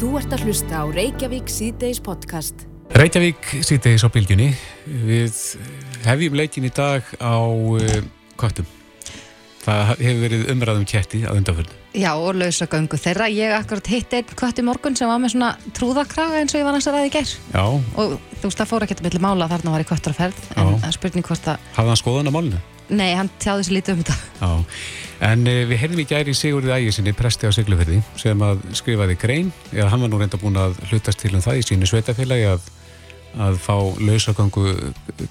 Þú ert að hlusta á Reykjavík síðdeis podcast. Reykjavík síðdeis á bylgjunni. Við hefjum leikin í dag á uh, köttum. Það hefur verið umræðum kætti að undanfjörðu. Já, og lausagöngu þeirra. Ég akkurat hitt einn kött í morgun sem var með svona trúðakraga eins og ég var hans að ræði ger. Já. Og þú veist, það fór ekki að milli mála þarna var í köttur að ferð. En það er spurning hvort að... Hafði hann skoðan á málinu? Nei, hann tjáði sér lítið um þetta. Já, en uh, við heyrðum í gæri Sigurði Ægisinni, presti á Sigluferði, sem að skrifaði grein, eða hann var nú reynda búin að hlutast til um það í sínu sveitafélagi að, að fá lausagöngu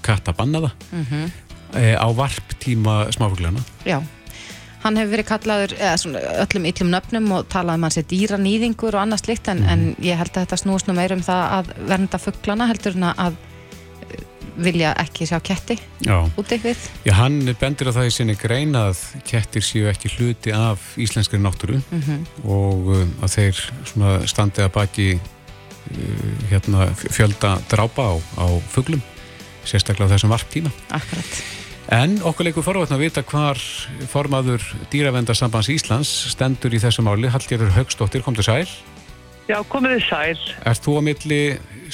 kattabannaða mm -hmm. uh, á varptíma smáfuglana. Já, hann hefur verið kallaður eða, svona, öllum yllum nöfnum og talað um hans er dýranýðingur og annað slikt, en, mm -hmm. en ég held að þetta snúst nú meir um það að vernda fugglana heldur en að vilja ekki sjá ketti út eitthvað. Já, hann bendir á það í sinni grein að kettir séu ekki hluti af íslenskri náttúru mm -hmm. og uh, að þeir standi að baki uh, hérna, fjölda drápa á, á fugglum, sérstaklega á þessum varptíma. Akkurat. En okkur leikur forvatn að vita hvar formaður Dýravendarsambands Íslands stendur í þessu máli. Hallgerður Högstóttir, kom til sæl. Já, komið þið sæl. Er þú á milli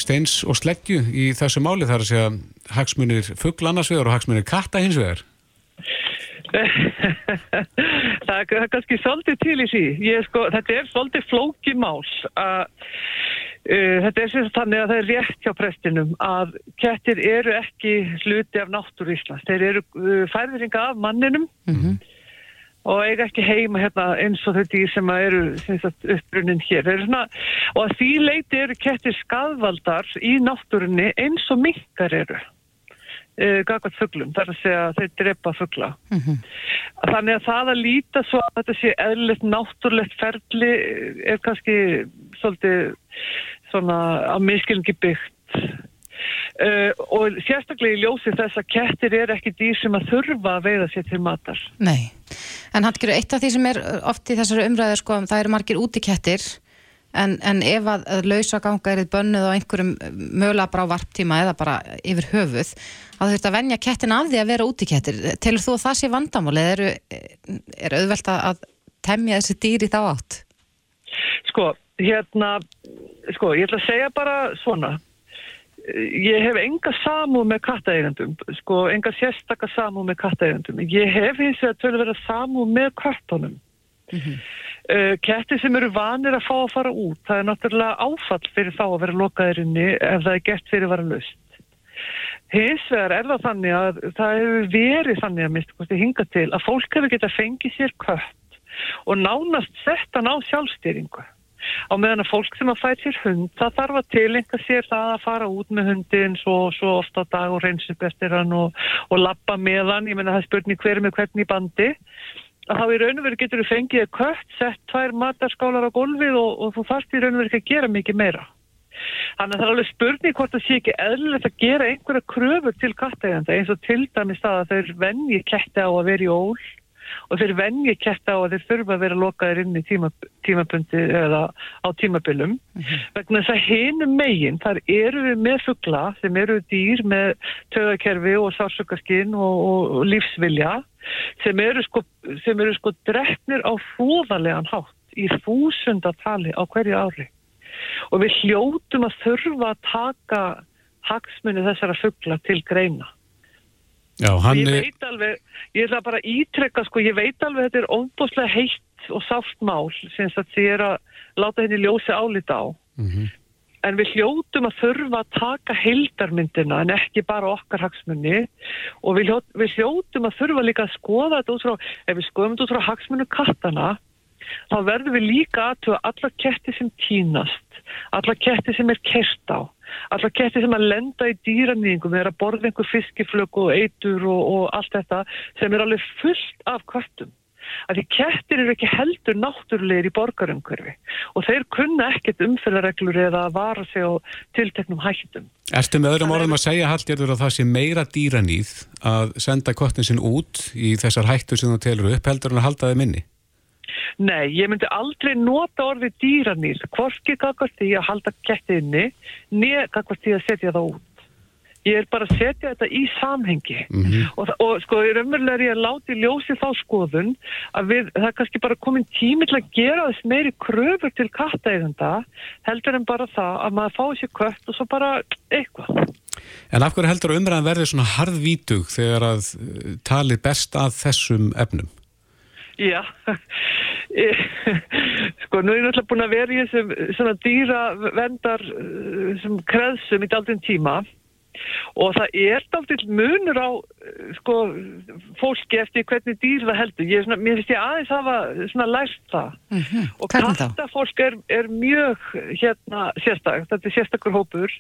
steins og sleggju í þessu máli þar að segja hagsmunir fuggl annars vegar og hagsmunir katta hins vegar? það er kannski svolítið til í sí. Sko, þetta er svolítið flókimál að Uh, þetta er sem þannig að það er rétt hjá prestinum að kettir eru ekki hluti af náttúr Íslands. Þeir eru uh, færðringa af manninum mm -hmm og eiga ekki heima hérna, eins og þau dýr sem eru uppbrunnin hér. Svona, og að því leiti eru kettir skadvaldar í náttúrunni eins og minkar eru e, gagvat fugglum, þar að segja þeir drepa fuggla. Mm -hmm. Þannig að það að líta svo að þetta sé eðlilegt náttúrulegt ferli er kannski svolítið svona að miskilningi byggt Uh, og sérstaklega í ljósi þess að kettir er ekki dýr sem að þurfa að veiða sér til matar. Nei, en hann gerur eitt af því sem er oft í þessari umræðu sko, það eru margir úti kettir en, en ef að, að lausa ganga er bönnuð á einhverjum mögulega bara á varptíma eða bara yfir höfuð að þú þurft að venja kettin af því að vera úti kettir telur þú að það sé vandamál eða er, er auðvelt að temja þessi dýr í þá átt? Sko, hérna sko, ég ætla að segja bara svona ég hef enga samúð með kattaegandum, sko, enga sérstakka samúð með kattaegandum. Ég hef hins vegar til að vera samúð með kattunum. Mm -hmm. uh, Ketti sem eru vanir að fá að fara út, það er náttúrulega áfall fyrir þá að vera lokaðir inni ef það er gert fyrir að vera löst. Hins vegar er það þannig að það hefur verið þannig að mista ég hinga til að fólk hefur getað fengið sér kött og nánast sett hann á sjálfstýringu á meðan að fólk sem að fæt sér hund það þarf að tilenga sér það að fara út með hundin svo, svo ofta dag og reynsum bestir hann og, og lappa með hann, ég menna það er spurning hver með hvernig bandi. Að þá í raun og veru getur þú fengið kött, sett tvær matarskálar á gólfið og, og þú þarfst í raun og veru ekki að gera mikið meira. Þannig að það er alveg spurning hvort það sé ekki eðlilegt að gera einhverja kröfur til kattæganda eins og til dæmis það að þeir venni ketti á að vera í ól og þeir venji ketta á að þeir þurfa að vera lokaðir inn í tíma, tímabundi eða á tímabilum. Mm -hmm. vegna þess að hinu megin þar eru við með fuggla sem eru dýr með töðakerfi og sársökarskinn og, og, og lífsvilja sem eru sko, sem eru sko drefnir á fóðalegan hátt í þúsundatali á hverju ári. Og við hljótum að þurfa að taka hagsmunni þessara fuggla til greina Já, hann... Ég veit alveg, ég ætla bara að ítrekka sko, ég veit alveg þetta er óbúslega heitt og sáft mál sem ég er að láta henni ljósi álita á. Mm -hmm. En við hljótum að þurfa að taka heildarmyndina en ekki bara okkar hagsmunni og við, hljó, við hljótum að þurfa líka að skoða þetta út frá, ef við skoðum þetta út frá hagsmunnu kattana, þá verðum við líka aðtöða alla ketti sem týnast, alla ketti sem er kert á Alltaf kettir sem að lenda í dýranýðingum er að borða einhver fiskiflög og eitur og, og allt þetta sem er alveg fullt af kvartum. Því kettir eru ekki heldur náttúrulegir í borgarumhverfi og þeir kunna ekkert umfélagreglur eða að vara sig á tilteknum hættum. Erstu með öðrum orðum að segja Hallgerður að það sé meira dýranýð að senda kottin sinn út í þessar hættu sem þú telur upp heldur en að halda þið minni? Nei, ég myndi aldrei nota orðið dýranýr, hvorki kakvart því að halda kettinni, neða kakvart því að setja það út. Ég er bara að setja þetta í samhengi og, og sko, ég er umverulega að láti ljósi þá skoðun að við, það er kannski bara komin tími til að gera þess meiri kröfur til kattaegunda heldur en bara það að maður fái sér kött og svo bara eitthvað. En af hverju heldur umræðan verði svona harðvítug þegar að uh, talið best að þessum efnum? Já, sko nú er ég náttúrulega búin að vera í þessum svona dýra vendar sem kreðsum í daldinn tíma og það er daldinn munur á sko fólki eftir hvernig dýr það heldur. Ég, svona, mér finnst ég aðeins hafa svona lært það Mm -hmm. og kattafólk er, er mjög hérna sérstak, þetta er sérstakur hópur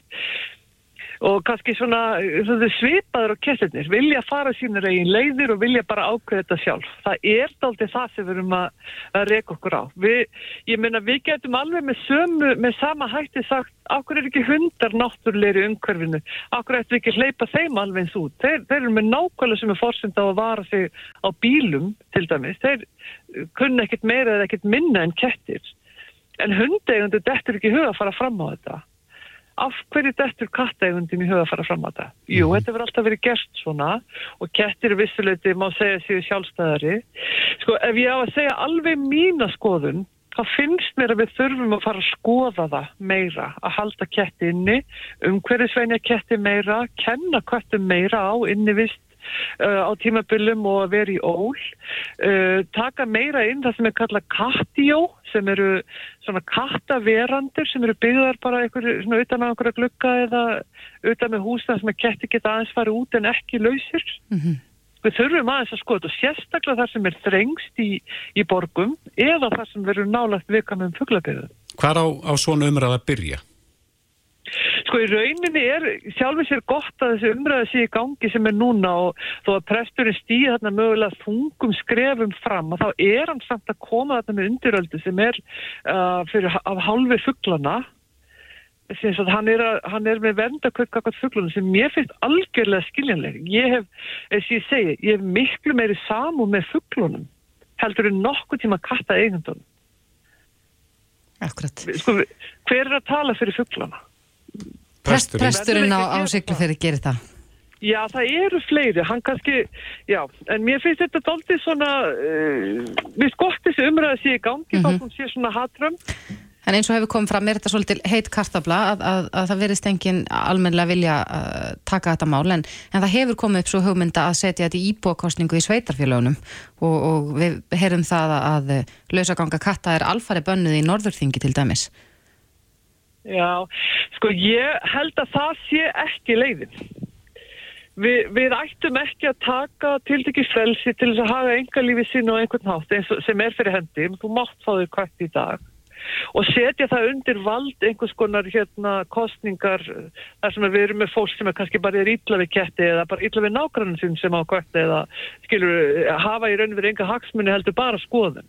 og kannski svona, svona svipaður og kettirnir, vilja fara sínur eigin leiðir og vilja bara ákveða þetta sjálf. Það er daldið það sem við erum að, að reyka okkur á. Við, ég meina, við getum alveg með, sömu, með sama hætti sagt, okkur er ekki hundar náttúrulegri umhverfinu, okkur við ekki hleypa þeim alveg eins út. Þeir, þeir eru með nákvæmlega sem er fórsend á að vara sig á bílum, til dæmis. Þeir kunna ekkit meira eða ekkit minna en kettir. En hundegundu dettur ekki huga að fara fram á þetta af hverju dettur kattaegundin í huga að fara fram á þetta? Jú, þetta verður alltaf verið gert svona og kettir vissuleiti má segja séu sjálfstæðari. Sko, ef ég á að segja alveg mína skoðun, þá finnst mér að við þurfum að fara að skoða það meira, að halda ketti inni, um hverju sveinja ketti meira, kenna kettum meira á innivist á tímabillum og að vera í ól. Uh, taka meira inn það sem er kallað kattjó sem eru svona kattaverandir sem eru byggðar bara einhverju svona utan á einhverja glugga eða utan með húsna sem að ketti geta aðeins fara út en ekki lausir. Við þurfum aðeins að skoða og sérstaklega þar sem er þrengst í, í borgum eða þar sem verður nálagt viðkamum fuglabyrðu Hvar á, á svona umræð að byrja? Sko í rauninni er sjálfur sér gott að þessi umræði sé í gangi sem er núna og þó að presturinn stýði þarna mögulega þungum skrefum fram og þá er hann samt að koma þarna með undiröldu sem er uh, fyrir, af hálfi fugglana hann er, að, hann er með vendakökk akkvæmt fugglunum sem mér finnst algjörlega skiljanleg. Ég hef, eins og ég segi, ég hef miklu meiri samú með fugglunum heldur en nokkuð tíma katta eigundunum. Akkurat. Sko, hver er að tala fyrir fugglana? Prest, Presturinn. presturinn á, á Verður ekki Siglufjörði gerir það. Já, það eru fleiri, hann kannski, já, en mér finnst þetta doldið svona, uh, við skott þessi umræða sé í gangi, þá hún sé svona hatrum. En eins og hefur komið fram, er þetta svolítið heit kartabla að, að, að það verðist enginn almennilega vilja uh, taka þetta mál en, en það hefur komið upp svo hugmynda að setja þetta í íbúakostningu í sveitarfélagunum og, og við heyrum það að, að lausaganga katta er alfari bönnuð í norðurþingi til dæmis. Já, sko ég held að það sé ekki leiðin. Vi, við ættum ekki að taka tildekki frelsi til þess að hafa enga lífið sín og einhvern hátt sem er fyrir hendi, þú mátt fá þau kvætt í dag og setja það undir vald einhvers konar hérna kostningar eh, þar sem við erum með fólk sem er kannski bara er illa við ketti eða bara illa við nágrannin sinn sem á kvætti eða skilur hafa í raun við enga hagsmunni heldur bara skoðun.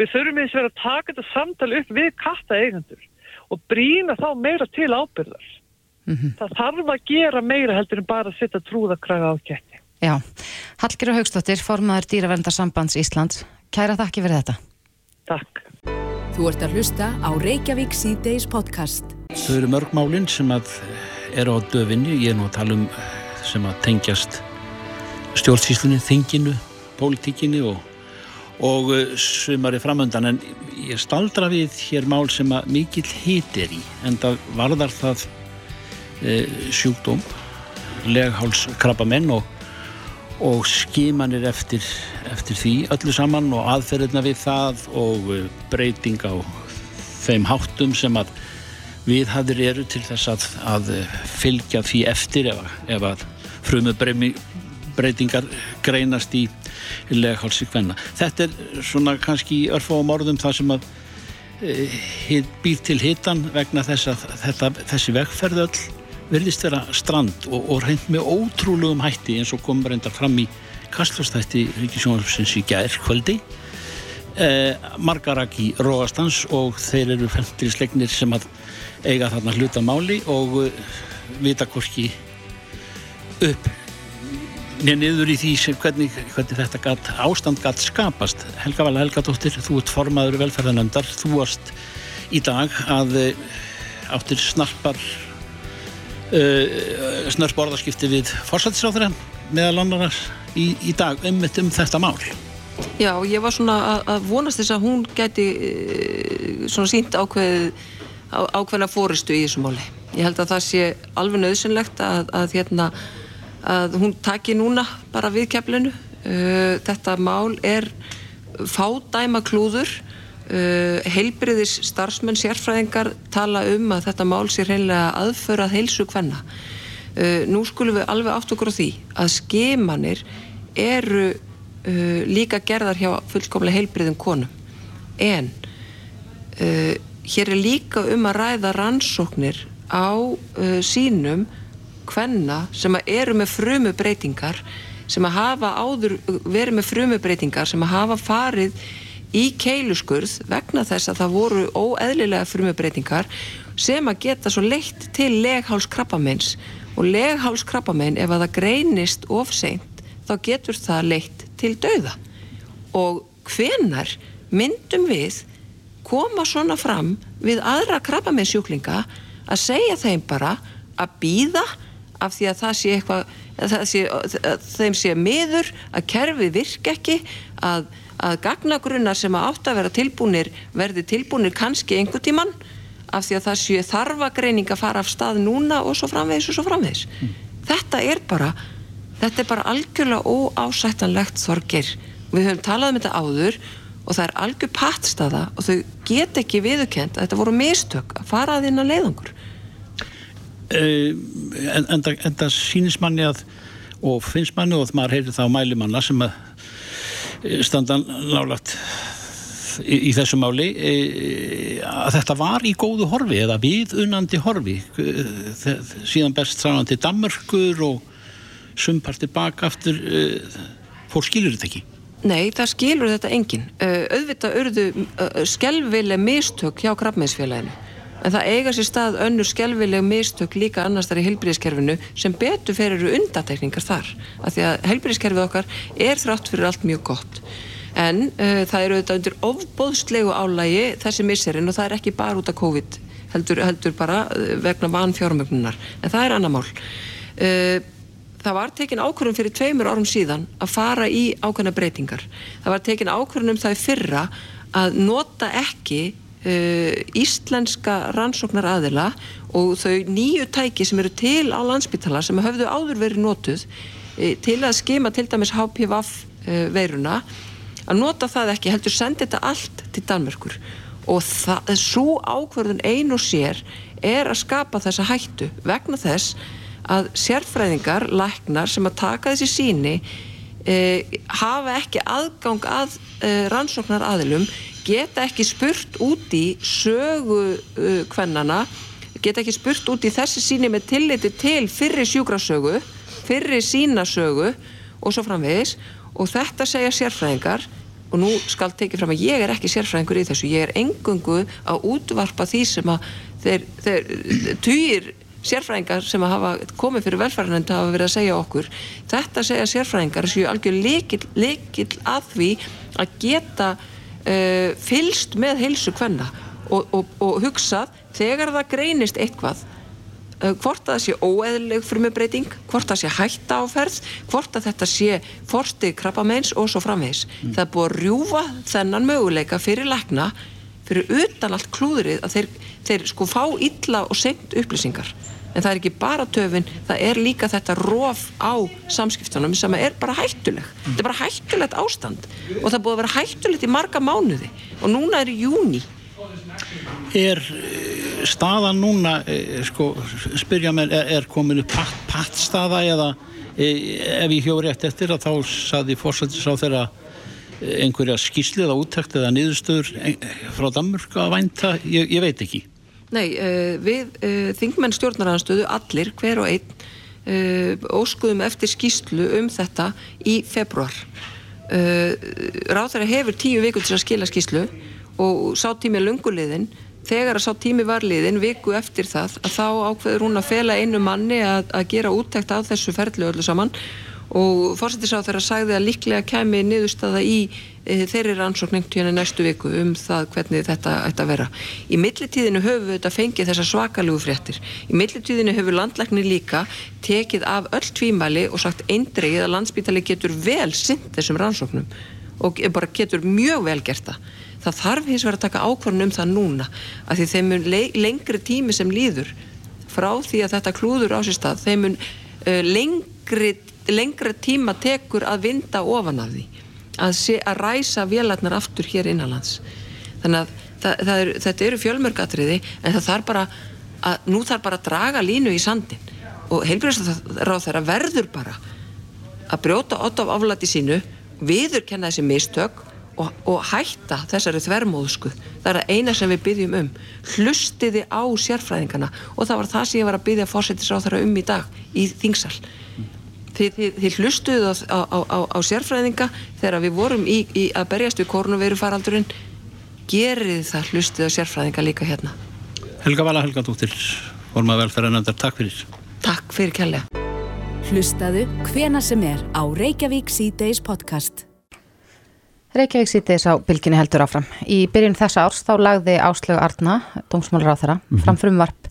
Við þurfum eins og vera að taka þetta samtal upp við katta eigendur og brína þá meira til ábyrðar. Það þarf að gera meira heldur en bara að setja trúðakraga á ketti. Já, Hallgjörður Haugstóttir, formaður Dýraverndarsambands Íslands. Kæra þakki fyrir þetta. Takk. Þú ert að hlusta á Reykjavík C-Days podcast. Þau eru mörg málinn sem að eru á döfinni, ég er nú að tala um sem að tengjast stjórnsýslunni, þinginu, pólitíkinni og, og uh, sumari framöndan en ég staldra við hér mál sem að mikill hit er í en það varðar það e, sjúkdóm, leghálskrabbamenn og, og skimanir eftir, eftir því öllu saman og aðferðina við það og uh, breyting á þeim háttum sem að viðhæður eru til þess að, að fylgja því eftir ef að frumu breytingar greinast í leghálsi kvenna. Þetta er svona kannski örfáum orðum það sem að e, býr til hitan vegna þess að þetta, þessi vegferð öll virðist vera strand og, og reynd með ótrúlegum hætti eins og kom reyndar fram í kastlastætti Ríkisjónarfsins í gær kvöldi eh, margarak í róastans og þeir eru fremtri slegnir sem að eiga þarna hluta máli og uh, vita hvorki upp niður í því hvernig, hvernig þetta gat, ástand gatt skapast Helga Vala Helgadóttir, þú ert formaður velferðanöndar, þú varst í dag að uh, áttir snarpar uh, snörp orðaskipti við fórsættisáþurinn meðal annar í, í dag um, um þetta mál. Já, ég var svona að, að vonast þess að hún geti uh, svona sínt ákveð, á, ákveðna fóristu í þessu máli. Ég held að það sé alveg nöðsynlegt að, að, hérna, að hún taki núna bara við keflinu. Uh, þetta mál er fádæma klúður Uh, heilbriðis starfsmenn sérfræðingar tala um að þetta mál sé reynilega aðförað heilsu hvenna uh, nú skulum við alveg átt okkur á því að skemanir eru líka gerðar hjá fullkomlega heilbriðum konum. En hér er líka um að ræða rannsóknir á sínum hvenna sem eru með frumu breytingar sem að hafa áður verið með frumu breytingar sem að hafa farið í keiluskurð vegna þess að það voru óeðlilega frumubreitingar sem að geta svo leitt til leghálskrabbameins. Og leghálskrabbamein ef að það greinist ofseint þá getur það leitt til dauða. Og hvenar myndum við koma svona fram við aðra krabbameinsjúklinga að segja þeim bara að býða af því að það sé eitthvað sé, þeim sé miður að kerfi virk ekki að að gagnagrunnar sem að átt að vera tilbúnir verði tilbúnir kannski einhver tíman af því að það séu þarfagreining að fara af stað núna og svo framvegis og svo framvegis. Mm. Þetta er bara þetta er bara algjörlega óásættanlegt þorgir. Við höfum talað um þetta áður og það er algjör pattstaða og þau get ekki viðukent að þetta voru mistök að fara að þína leiðangur. Uh, en, en, en það sínist manni að og finnst manni og maður heyrir það á mælimanna sem að standa nálagt í, í þessu máli e, að þetta var í góðu horfi eða viðunandi horfi. E, síðan best sáðan til Damörkur og sumparti baka aftur e, fór skilur þetta ekki? Nei, það skilur þetta engin auðvitað örðu skelvileg mistök hjá krabbmeinsfélaginu en það eiga sér stað önnur skelvileg mistök líka annars þar í heilbríðiskerfinu sem betur fyrir undatekningar þar af því að heilbríðiskerfið okkar er þrátt fyrir allt mjög gott. En uh, það eru auðvitað undir ofbóðslegu álægi þessi misserinn og það er ekki bara út af COVID heldur, heldur bara uh, vegna van fjármögnunar en það er annar mál. Uh, það var tekin ákvörðum fyrir tveimur árum síðan að fara í ákvörðuna breytingar. Það var tekin ákvörðum um það fyrra að nota ekki íslenska rannsóknar aðila og þau nýju tæki sem eru til á landsbytala sem hafðu áður verið notuð uh, til að skima til dæmis HPV uh, veiruna að nota það ekki, heldur sendi þetta allt til Danmörkur og svo ákverðun ein og sér er að skapa þessa hættu vegna þess að sérfræðingar, læknar sem að taka þessi síni eh, hafa ekki aðgang að eh, rannsóknar aðilum geta ekki spurt út í sögu uh, kvennana, geta ekki spurt út í þessi síni með tilliti til fyrri sjúkrasögu, fyrri sínasögu og svo framvegis. Og þetta segja sérfræðingar og nú skal tekið fram að ég er ekki sérfræðingur í þessu, ég er engungu að útvarpa því sem að þeir, þeir týr sérfræðingar sem hafa komið fyrir velfærinandi hafa verið að segja okkur þetta segja sérfræðingar séu algjör leikil, að því að geta uh, fylst með heilsu hvenna og, og, og hugsað þegar það greinist eitthvað uh, hvort að það sé óeðleg frumubreiting, hvort að það sé hætta áferð hvort að þetta sé forsti krabbameins og svo framvegs mm. það er búið að rjúfa þennan möguleika fyrir lækna fyrir utan allt klúðrið að þeir, þeir sko fá illa og senkt upplýsingar en það er ekki bara töfin, það er líka þetta róf á samskiptunum sem er bara hættuleg. Mm. Þetta er bara hættulegt ástand og það búið að vera hættulegt í marga mánuði og núna er júni. Er eh, staðan núna, eh, sko, spyrja mér, er, er kominu patt, pattstaða eða eh, ef ég hjóður rétt eftir að þá saði fórsættis á þeirra einhverja skýslið á úttækt eða niðurstöður frá Danmurka að vænta, ég, ég veit ekki. Nei, uh, við uh, þingmenn stjórnaranstöðu allir, hver og einn uh, óskuðum eftir skýslu um þetta í februar Ráþæra hefur tíu vikur til að skila skýslu og sá tími lunguliðin þegar að sá tími var liðin viku eftir það að þá ákveður hún að fela einu manni að, að gera úttækt á þessu ferðlu öllu saman. Og fórsettis á þeirra sagði að líklega kemi niðurstaða í þeirri rannsókn einhvern tíðan næstu viku um það hvernig þetta ætti að vera. Í millitíðinu höfum við þetta fengið þessa svakalegu fréttir. Í millitíðinu hefur landlæknir líka tekið af öll tvímæli og sagt eindreið að landsbítali getur vel sint þessum rannsóknum og bara getur mjög vel gert það. Það þarf hins vegar að taka ákvarðan um það núna að því þeim mun lengri tími sem líður frá því að þetta klúður á sér stað, þeim mun uh, lengri lengra tíma tekur að vinda ofan af því að, sé, að ræsa vélarnar aftur hér innanlands. Þannig að það, það er, þetta eru fjölmörgatriði en það þarf bara að nú þarf bara að draga línu í sandin og heilbjörnsráð þeirra verður bara að brjóta ott af aflæti sínu viður kenna þessi mistök og, og hætta þessari þvermóðsku. Það er að eina sem við byggjum um. Hlustiði á sérfræðingana. Og það var það sem ég var að byggja fórsetisráð þeirra um í dag í þingsal þið, þið, þið hlustuðu á, á, á, á sérfræðinga þegar við vorum í, í að berjast við kórnuveiru faraldurinn gerið það hlustuðu á sérfræðinga líka hérna. Helga Vala Helgadóttir formað velferðanandar, takk fyrir. Takk fyrir kærlega. Hlustaðu hvena sem er á Reykjavík C-Days podcast. Reykjavík sítiðis á bylginni heldur áfram. Í byrjun þessa árs þá lagði Áslögu Arna, dómsmálur á þeirra, mm -hmm. fram frumvarp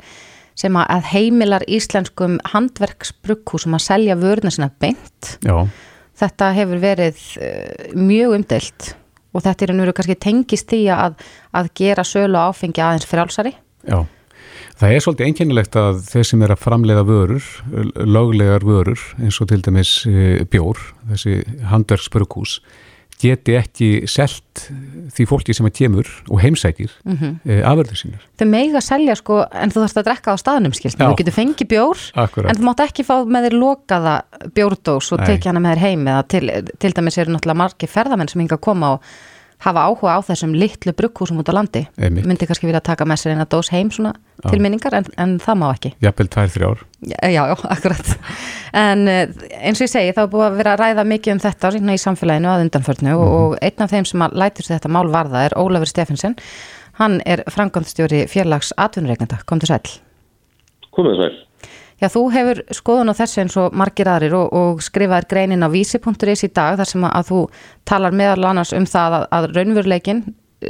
sem að heimilar íslenskum handverksbrukkúsum að selja vörðina sinna beint. Já. Þetta hefur verið uh, mjög umdelt og þetta er nú kannski tengist því að, að gera sölu áfengi aðeins frálsari. Já, það er svolítið einkennilegt að þeir sem er að framleiða vörur, löglegar vörur eins og til dæmis eh, bjór, þessi handverksbrukkús, geti ekki selt því fólki sem að kemur og heimsækir mm -hmm. e, aförður sínur. Þau meiga að selja sko en þú þarfst að drekka á staðnum skilst. Þú getur fengið bjór Akkurat. en þú mátt ekki fá með þér lokaða bjórdós og tekja hana með þér heim eða til, til dæmis eru náttúrulega margi ferðamenn sem hinga að koma og hafa áhuga á þessum litlu brugghúsum út á landi. Einmitt. myndi kannski vilja taka með sér eina dós heim svona já. til minningar en, en það má ekki. Jafnvel tvær, þrjár. Já, já, akkurat. En eh, eins og ég segi þá er búið að vera að ræða mikið um þetta í samfélaginu að undanförnu mm -hmm. og einn af þeim sem að lætur þetta mál varða er Ólafur Steffensen hann er frangandstjóri fjarlags atvinnureiknanda, kom til sæl Komið sæl Já, þú hefur skoðun á þessu eins og margir aðrir og, og skrifaðir greinin á vísi.is í dag þar sem að þú talar meðal annars um það að, að raunveruleikin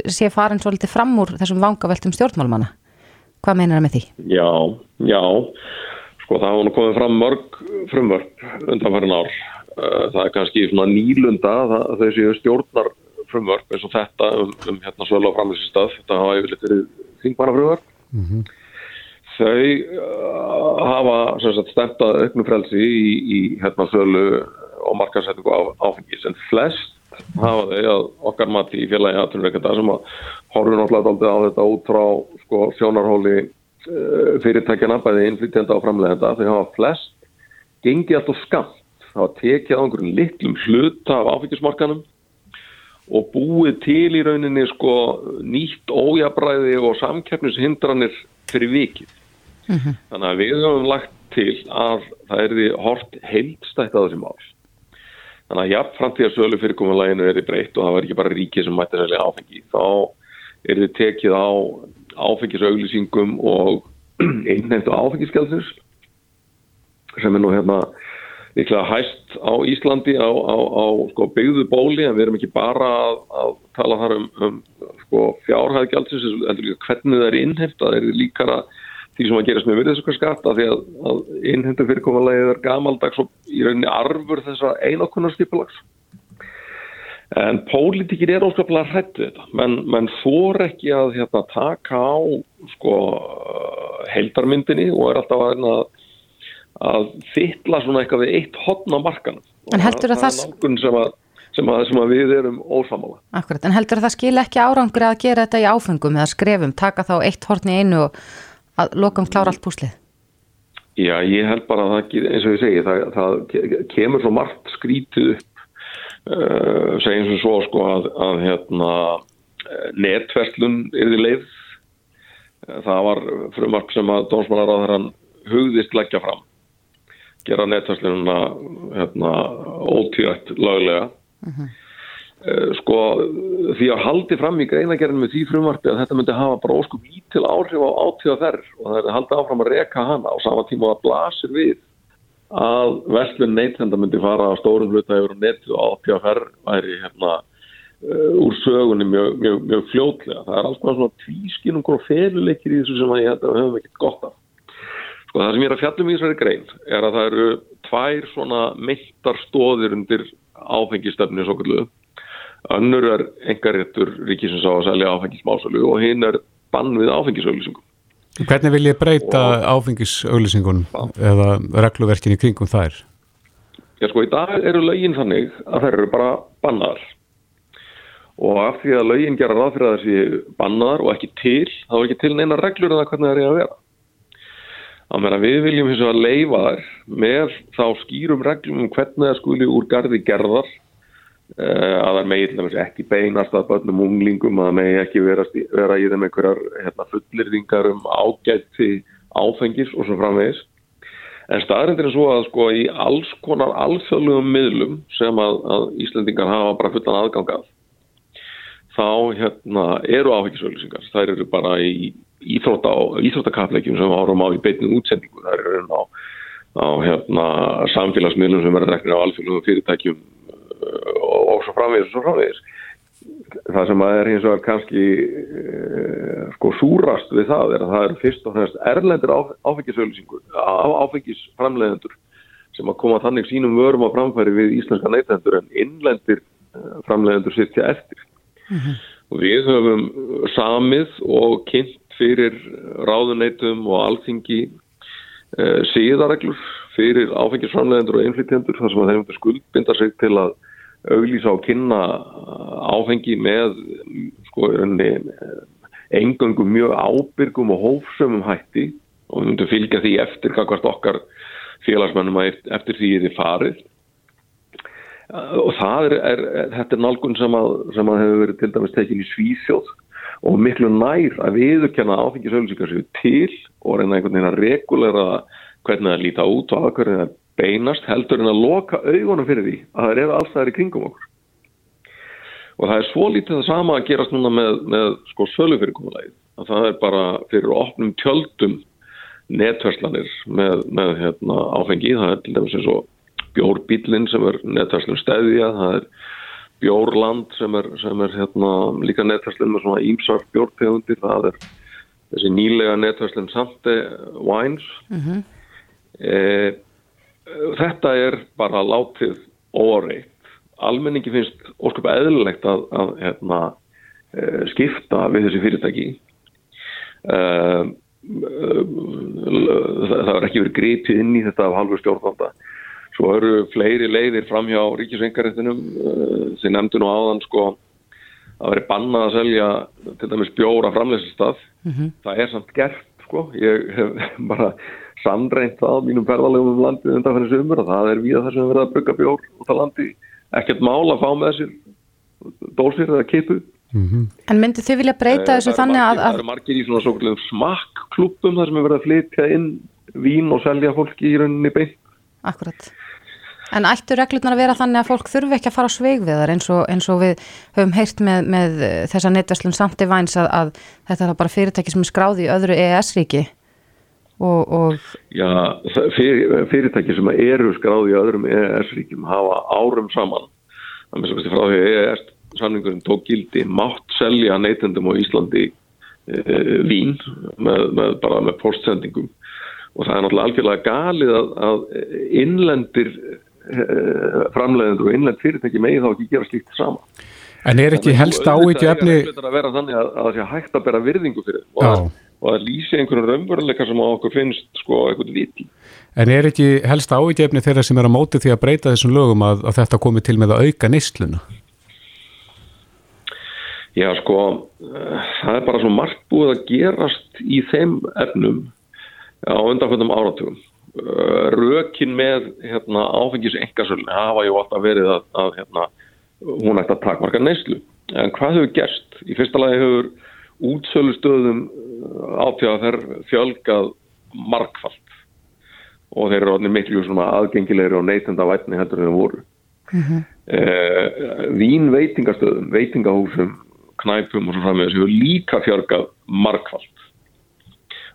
sé farin svolítið fram úr þessum vangaveltum stjórnmálmanna. Hvað meinar það með því? Já, já, sko það hafa komið fram mörg frumvörp undanfærin ár. Eh, það er kannski svona nýlunda þau séu stjórnar frumvörp eins og þetta um, um hérna svölu á framlýsistað. Þetta hafa yfirleitt verið þingmannafrumvörp. Mm -hmm þau uh, hafa stendað auknum frelsi í, í hérna sölu og markasetningu á, áfengis. En flest hafa þau að okkar mati í félagi aðtunveikanda sem að horfum náttúrulega á þetta út frá sko, sjónarhóli uh, fyrirtækjana bæði innflytjenda og framlegenda þau hafa flest gengið alltaf skamt það hafa tekið á einhverjum litlum hluta af áfengismarkanum og búið til í rauninni sko nýtt ójabræði og samkeppnishindranir fyrir vikið Mm -hmm. Þannig að við höfum lagt til að það er því hort heilstætt að þessi mál. Þannig að jafnframt því að sölu fyrirkomuleginu er breytt og það var ekki bara ríkið sem mætti selja áfengi. Þá er þið tekið á áfengisauglýsingum og einnefndu áfengiskelsins sem er nú hérna líklega hæst á Íslandi á, á, á sko, byggðu bóli en við erum ekki bara að, að tala þar um, um sko, fjárhæðgjálsins hvernig það er innheft að það er líkara því sem að gerast með virðiskaskatt að því að, að innhendu fyrirkomulegið er gamaldags og í rauninni arfur þessa einokunarskipulags en pólitíkir er óskaplega hrættu þetta. Menn, menn fór ekki að hérna, taka á sko heldarmyndinni og er alltaf að, að fytla svona eitthvað við eitt hotn á markanum. En heldur að það, það sem að Sem að, sem að við erum ósamála. Akkurat, en heldur að það skil ekki árangur að gera þetta í áfengum eða skrefum, taka þá eitt hortni í einu og að lokum klára allt púslið? Já, ég held bara að það, eins og ég segi, það, það kemur svo margt skrítið upp, uh, segjum sem svo sko að, að hérna, netverslun er því leið. Það var frumarp sem að dómsmálaráðarann hugðist leggja fram, gera netverslununa hérna, ótíðætt laglega. Uh mhm. -huh. Eh, sko því að haldi fram í greinagerðinu með því frumvarfi að þetta myndi hafa bara óskum lítil áhrif á átíða þerr og það er haldið áfram að reka hana á sama tíma og að blasir við að vestlun neytenda myndi fara á stórum hluta yfir netið og átíða þerr væri hérna uh, úr sögunni mjög, mjög, mjög fljótlega. Það er alls konar svona tvískinungur og feluleikir í þessu sem að ég held að við höfum ekkert gott af. Sko það sem ég er að fjallum í þessari grein er að það eru tvær svona meittar stóðir undir áfengistöfni. Önnur er engaréttur ríkisins á að selja áfengismásölu og hinn er bann við áfengisauðlýsingum. Hvernig vil ég breyta áfengisauðlýsingunum eða regluverkin í kringum þær? Já sko í dag eru lögin þannig að þær eru bara bannaðar og af því að lögin gera ráð fyrir að þessi bannaðar og ekki til, þá er ekki til neina reglur en það hvernig það er að vera. Meina við viljum hins vegar leifa þær með þá skýrum reglum um hvernig það skuli úr gardi gerðar að það megi ekki beinast að börnum unglingum að það megi ekki vera, vera í þeim einhverjar hérna, fullirðingar um ágætti áfengis og svo framvegis En staðrindir er svo að sko í alls konar alþjóðlegum miðlum sem að, að Íslandingar hafa bara fullan aðgangað þá hérna eru áfengisauðlýsingar. Það eru bara í íþrótta, íþróttakafleikjum sem árum á í beitnum útsendingu. Það eru á, á hérna samfélagsmiðlum sem verður reknir á alþjóðlegum fyrirtækjum og, og svo framvegis og svo framvegis það sem að er hins vegar kannski uh, sko súrast við það er að það eru fyrst og fremst erlendur áfengisauðlýsingur áfengisframlegendur sem að koma þannig sínum vörum á framfæri við íslenska neytendur en innlendir uh, framlegendur sittja eftir mm -hmm. og við höfum samið og kynnt fyrir ráðuneytum og alþingi uh, síðareglur fyrir áfengisframlegendur og einflýtjendur þar sem að þeim skuldbinda sig til að auglýsa á kynna áfengi með sko engangum mjög ábyrgum og hófsömmum hætti. Og við myndum fylgja því eftir hvert okkar félagsmennum eftir því þið farið. Og það er, er þetta er nálgun sem að, sem að hefur verið til dæmis tekin í Svíþjóð. Og miklu nær að viðurkenna áfengisauðlýsingar séu til og reyna einhvern veginn að regulera hvernig það líta út og aðkverðin það beinast heldur en að loka augunum fyrir því að það eru alls það er í kringum okkur. Og það er svo lítið það sama að gerast núna með, með sko sölufyrirkomulegið. Það er bara fyrir opnum tjöldum netverslanir með, með hérna, áfengi. Það er til dæmis eins og bjórbílinn sem er netverslun stæðja. Það er bjórland sem er, sem er hérna, líka netverslun með svona ímsar bjórtegundir. Það er þessi nýlega netverslun Sante Wines. Mm -hmm. e, þetta er bara látið óreitt. Almenningi finnst ósköp eðlilegt að, að hérna, eh, skipta við þessi fyrirtæki. Eh, það er ekki verið gripið inn í þetta af halvu stjórnvalda. Svo eru fleiri leiðir fram hjá ríkisvengaréttinum sem nefndu nú áðan sko að veri bannað að selja til dæmis bjóra framleysistaf. Mm -hmm. Það er samt gert sko. Ég hef bara sannreint það á mínum ferðalegum um landið undan fyrir sömur og það er við það sem við verðum að bygga bjór út á landi. Ekkert mál að fá með þessir dósir eða kipu mm -hmm. En myndi þið vilja breyta þessu þannig að Það eru margir í svona svo smakklúpum þar sem við verðum að flytja inn vín og selja fólki í rauninni beint. Akkurat En ættu reglurnar að vera þannig að fólk þurfi ekki að fara á sveig við þar eins og, eins og við höfum heyrt með, með þessa netverslun samt í væns að, að þetta er bara fyrirtæki sem er skráði í öðru EES-ríki Og, og... Já, fyrir, fyrirtæki sem eru skráði í öðrum EES-ríkjum hafa árum saman með svo frá því að EES-samningurinn tók gildi mátt selja neytendum á Íslandi e, vín með, með, bara með postsendingum og það er náttúrulega algjörlega galið að, að innlendir e, framleiðendur og innlend fyrirtæki megi þá ekki gera slíkt sama. En er ekki helst ávíkju efni... Það er að vera þannig að það sé hægt að bera virðingu fyrir og og að lýsa einhvern raunveruleika sem á okkur finnst sko eitthvað viti. En er ekki helst ávíkjefni þeirra sem er á móti því að breyta þessum lögum að, að þetta komi til með að auka neistluna? Já sko, uh, það er bara svo margt búið að gerast í þeim efnum á undanfjöndum áratugum. Uh, rökin með hérna, áfengis engasölni hafa ju alltaf verið að, að hérna, hún ætti að takmarka neistlu. En hvað hefur gerst? Í fyrsta lagi hefur útsölustöðum þær fjölgað markfalt og þeir eru miklu aðgengilegri og neytenda vætni heldur en þeir voru. Mm -hmm. eh, vín veitingastöðum veitingahúsum, knæpum og svo frammeðis hefur líka fjölgað markfalt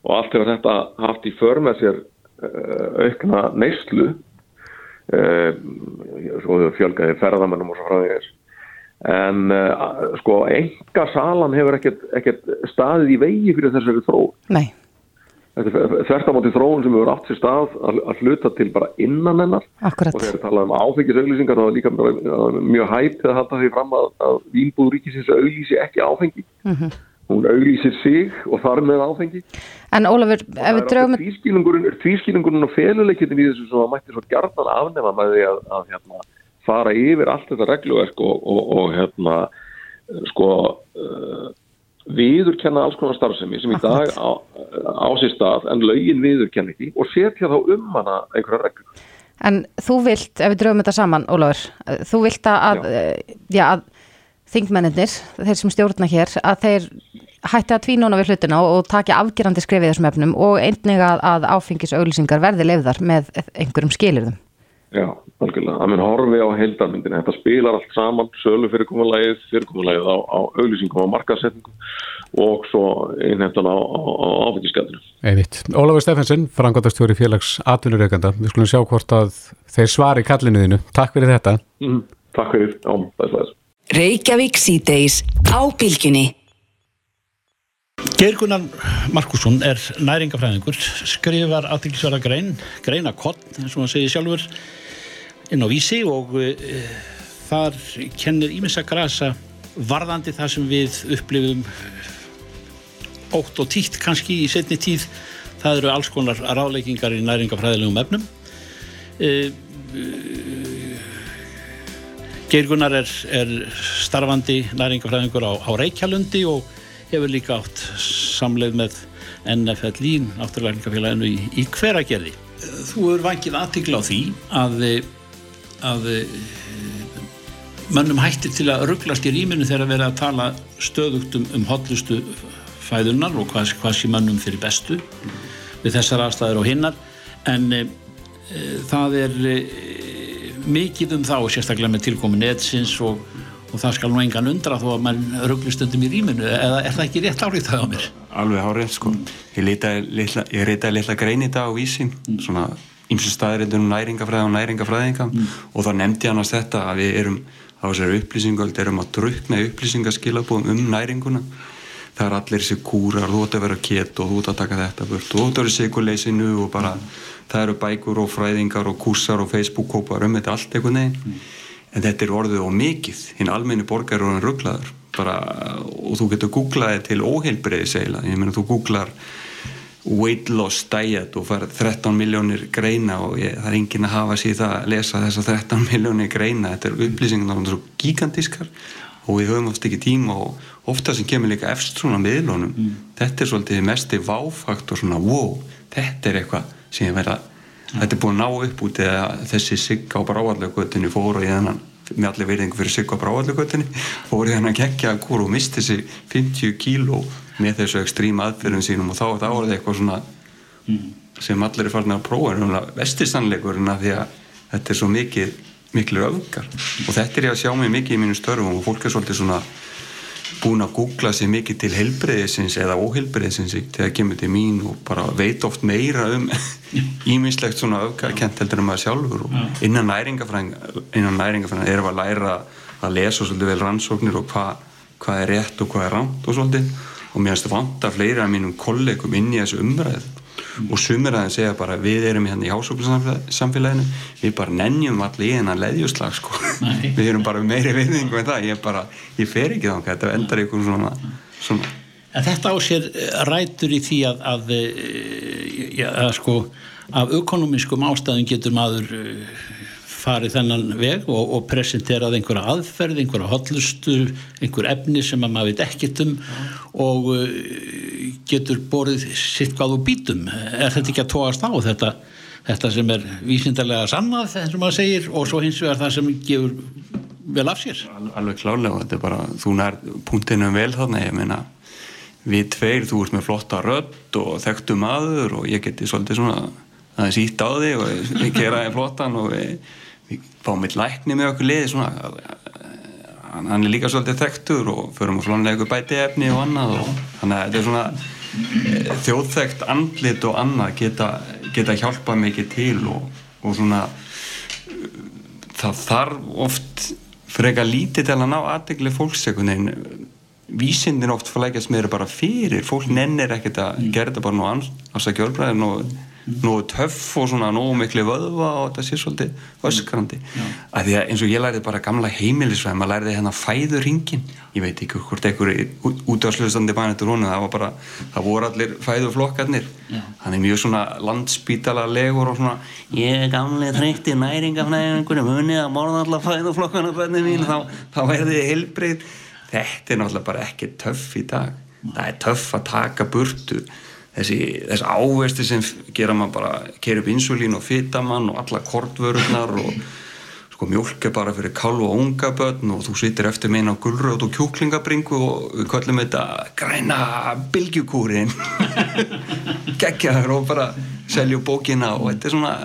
og allt hefur þetta haft í för með sér uh, aukna neyslu. Eh, svo hefur fjölgaði ferðamennum og svo frammeðis en uh, sko enga salan hefur ekkert, ekkert staðið í vegi fyrir þessari þróun. Nei, þetta er þvertamátti þróun sem hefur átt sér stað að, að hluta til bara innan hennar. Akkurat. og þegar talað um áfengisauglýsingar þá er líka mjög hægt að halda því fram að, að Vínbúð ríkisins auglýsi ekki áfengi. Hún auglýsir sig og þar með áfengi. En Ólafur, ef við draugum... tvískilingurinn og feluleikitin í þessu sem að mætti svo gjarnan afnema með því að, að hérna, fara yfir allt þetta regluverk og, og, og hérna sko uh, viðurkenna alls konar starfsemi sem í dag á, á sér stað en lögin viðurkenna ekki og setja þá um hana einhverja reglur. En þú vilt, ef við draugum þetta saman, Ólafur, eh, þú vilt að, já. Já, að þingmennir, þeir sem stjórna hér, að þeir hætti að tvínóna við hlutina og, taki afgerandi skrifið þessum efnum og einnig að, að áfengisauglýsingar verði leifðar með einhverjum skilirðum. Já, algjörlega. Það mun horfi á heildarmyndinu. Þetta spilar allt saman, sölu fyrirkomulegið, fyrirkomulegið á, á auglýsingum og markasetningum og svo innheftan á, á, á áfengiskæðinu. Einmitt. Ólafur Steffensen, frangotastjóri félags atvinnureikanda. Við skulum sjá hvort að þeir svari kallinuðinu. Takk fyrir þetta. Mm, takk fyrir. Já, það er slæðis. Reykjavík síðdeis á bylginni. Geirgunar Markusson er næringafræðingur, skrifar aðtækisverða grein, greinakott, eins og hann segir sjálfur, inn á vísi og uh, þar kennir ímins að grasa varðandi það sem við upplifum ótt og títt kannski í setni tíð. Það eru alls konar ráleikingar í næringafræðilegum efnum. Uh, uh, Geirgunar er, er starfandi næringafræðingur á, á Reykjalundi og hefur líka átt samleið með NFL-í, náttúrulega í, í hveragerði. Þú er vangið aðtikla á því að, að mönnum hættir til að rugglast í rýminu þegar að vera að tala stöðugt um, um hotlustu fæðunar og hvað, hvað sé mönnum fyrir bestu við þessar aðstæður og hinnar en e, það er e, mikið um þá sérstaklega með tilkomin netsins og og það skal nú engan undra þó að mann rugglustundum í rýminu eða er það ekki rétt árið það á mér? Alveg hárið sko ég reytaði litla grein í dag á vísi mm. svona ymsu staðriðunum um næringafræði og næringafræðinga mm. og þá nefndi hann að þetta að við erum á þessari upplýsingöld erum að drukna upplýsingaskilabúðum um næringuna. Það er allir þessi kúrar, þú ætti að vera kett og þú ætti að taka þetta burt, þú ætti að vera sikuleysinu og bara mm. það eru bækur og fræðingar og kúsar og Facebook-kópar um þetta allt eitthvað neginn en þetta er orðið á mikið. Hinn almenni borgar er orðin rugglaður bara, og þú getur googlaði til óheilbreiði segla, ég meina þú googlar weight loss diet og fara 13 miljónir greina og ég, það er engin að hafa síðan að lesa þessa 13 miljónir greina, þetta er upplýsingar svo gigantískar og við höfum oft ekki tíma og ofta sem kemur líka efst svona miðlunum, mm. þetta er svolítið mest váfaktor svona wow, þetta er eitthvað sem ég verða þetta er búin að ná upp út eða þessi sigg á bráallagötunni fóru í þennan með allir verðingu fyrir sigg á bráallagötunni fóru í þennan kekkja kúr og misti þessi 50 kíló með þessu ekstríma aðferðum sínum og þá er það eitthvað svona sem allir er farin að prófa vestisannleikurinn að því að þetta er svo mikið miklu öfgar. Og þetta er ég að sjá mig mikið í mínu störfum og fólk er svolítið svona búin að googla sér mikið til heilbreyðisins eða óheilbreyðisins þegar kemur til mín og bara veit oft meira um ímislegt svona öfgakent heldur en maður sjálfur. Og innan næringafræðing innan næringafræðing erum við að læra að lesa svolítið vel rannsóknir og hvað hva er rétt og hvað er ránt og svolítið og mér finnst það vant að fleiri af mínum kollegum inn í þessu umræð og sumir að það segja bara við erum hérna í hásóknarsamfélaginu við bara nennjum allir í hennar leðjuslag sko. við erum bara meiri viðningu en það, ég bara, ég fer ekki þá þetta endar ykkur svona, svona þetta á sér eh, rætur í því að, að, eh, ja, að sko af ökonomískum ástæðum getur maður eh, farið þennan veg og, og presenterað einhverja aðferð, einhverja hotlustu, einhver efni sem að maður veit ekkit um og getur borðið sitt hvað og bítum er þetta ekki að tóast á þetta, þetta sem er vísindarlega sannað og maður segir og svo hins vegar það sem gefur vel af sér? Alveg klálega, þetta er bara þú nær punktinu vel þarna, ég meina við tveir, þú ert með flotta rödd og þekktu maður og ég geti svolítið svona aðeins ítt á þig og við geraði flottan og við, við fáum eitt lækni með okkur liði svona hann er líka svolítið þekktur og förum á flónlegu bæti efni og annað og þannig að þetta er svona e, þjóðþekkt andlit og annað geta, geta hjálpað mikið til og, og svona það þarf oft freka lítið til að ná aðdegli fólksekunnin vísindin oft flækjast meira bara fyrir fólk nennir ekkert að gera þetta bara nú ansakja örbræðin og nógu töff og svona nógu miklu vöðva og þetta sé svolítið öskrandi. Að því að eins og ég læriði bara gamla heimilisvæð maður læriði hérna fæður ringin ég veit ekki hvort ekkur út á slustandi bæn eftir húnu, það var bara það voru allir fæðuflokkarnir. Hann er mjög svona landspítala legur og svona ég er gamlega treykt í næringafnæðingunum munið að morða allar fæðuflokkarna bönni mín. Þá, þá verði þið heilbreyð þetta er náttúrulega bara ekki töff í dag. Það er töff að taka burtu þessi, þessi ávesti sem gera maður bara, keir upp insulín og fitamann og alla kortvörurnar og sko mjölk er bara fyrir kálv og unga börn og þú sittir eftir meina á gullröð og kjúklingabringu og við kallum þetta græna bilgjukúrin geggjaður og bara selju bókina og þetta er svona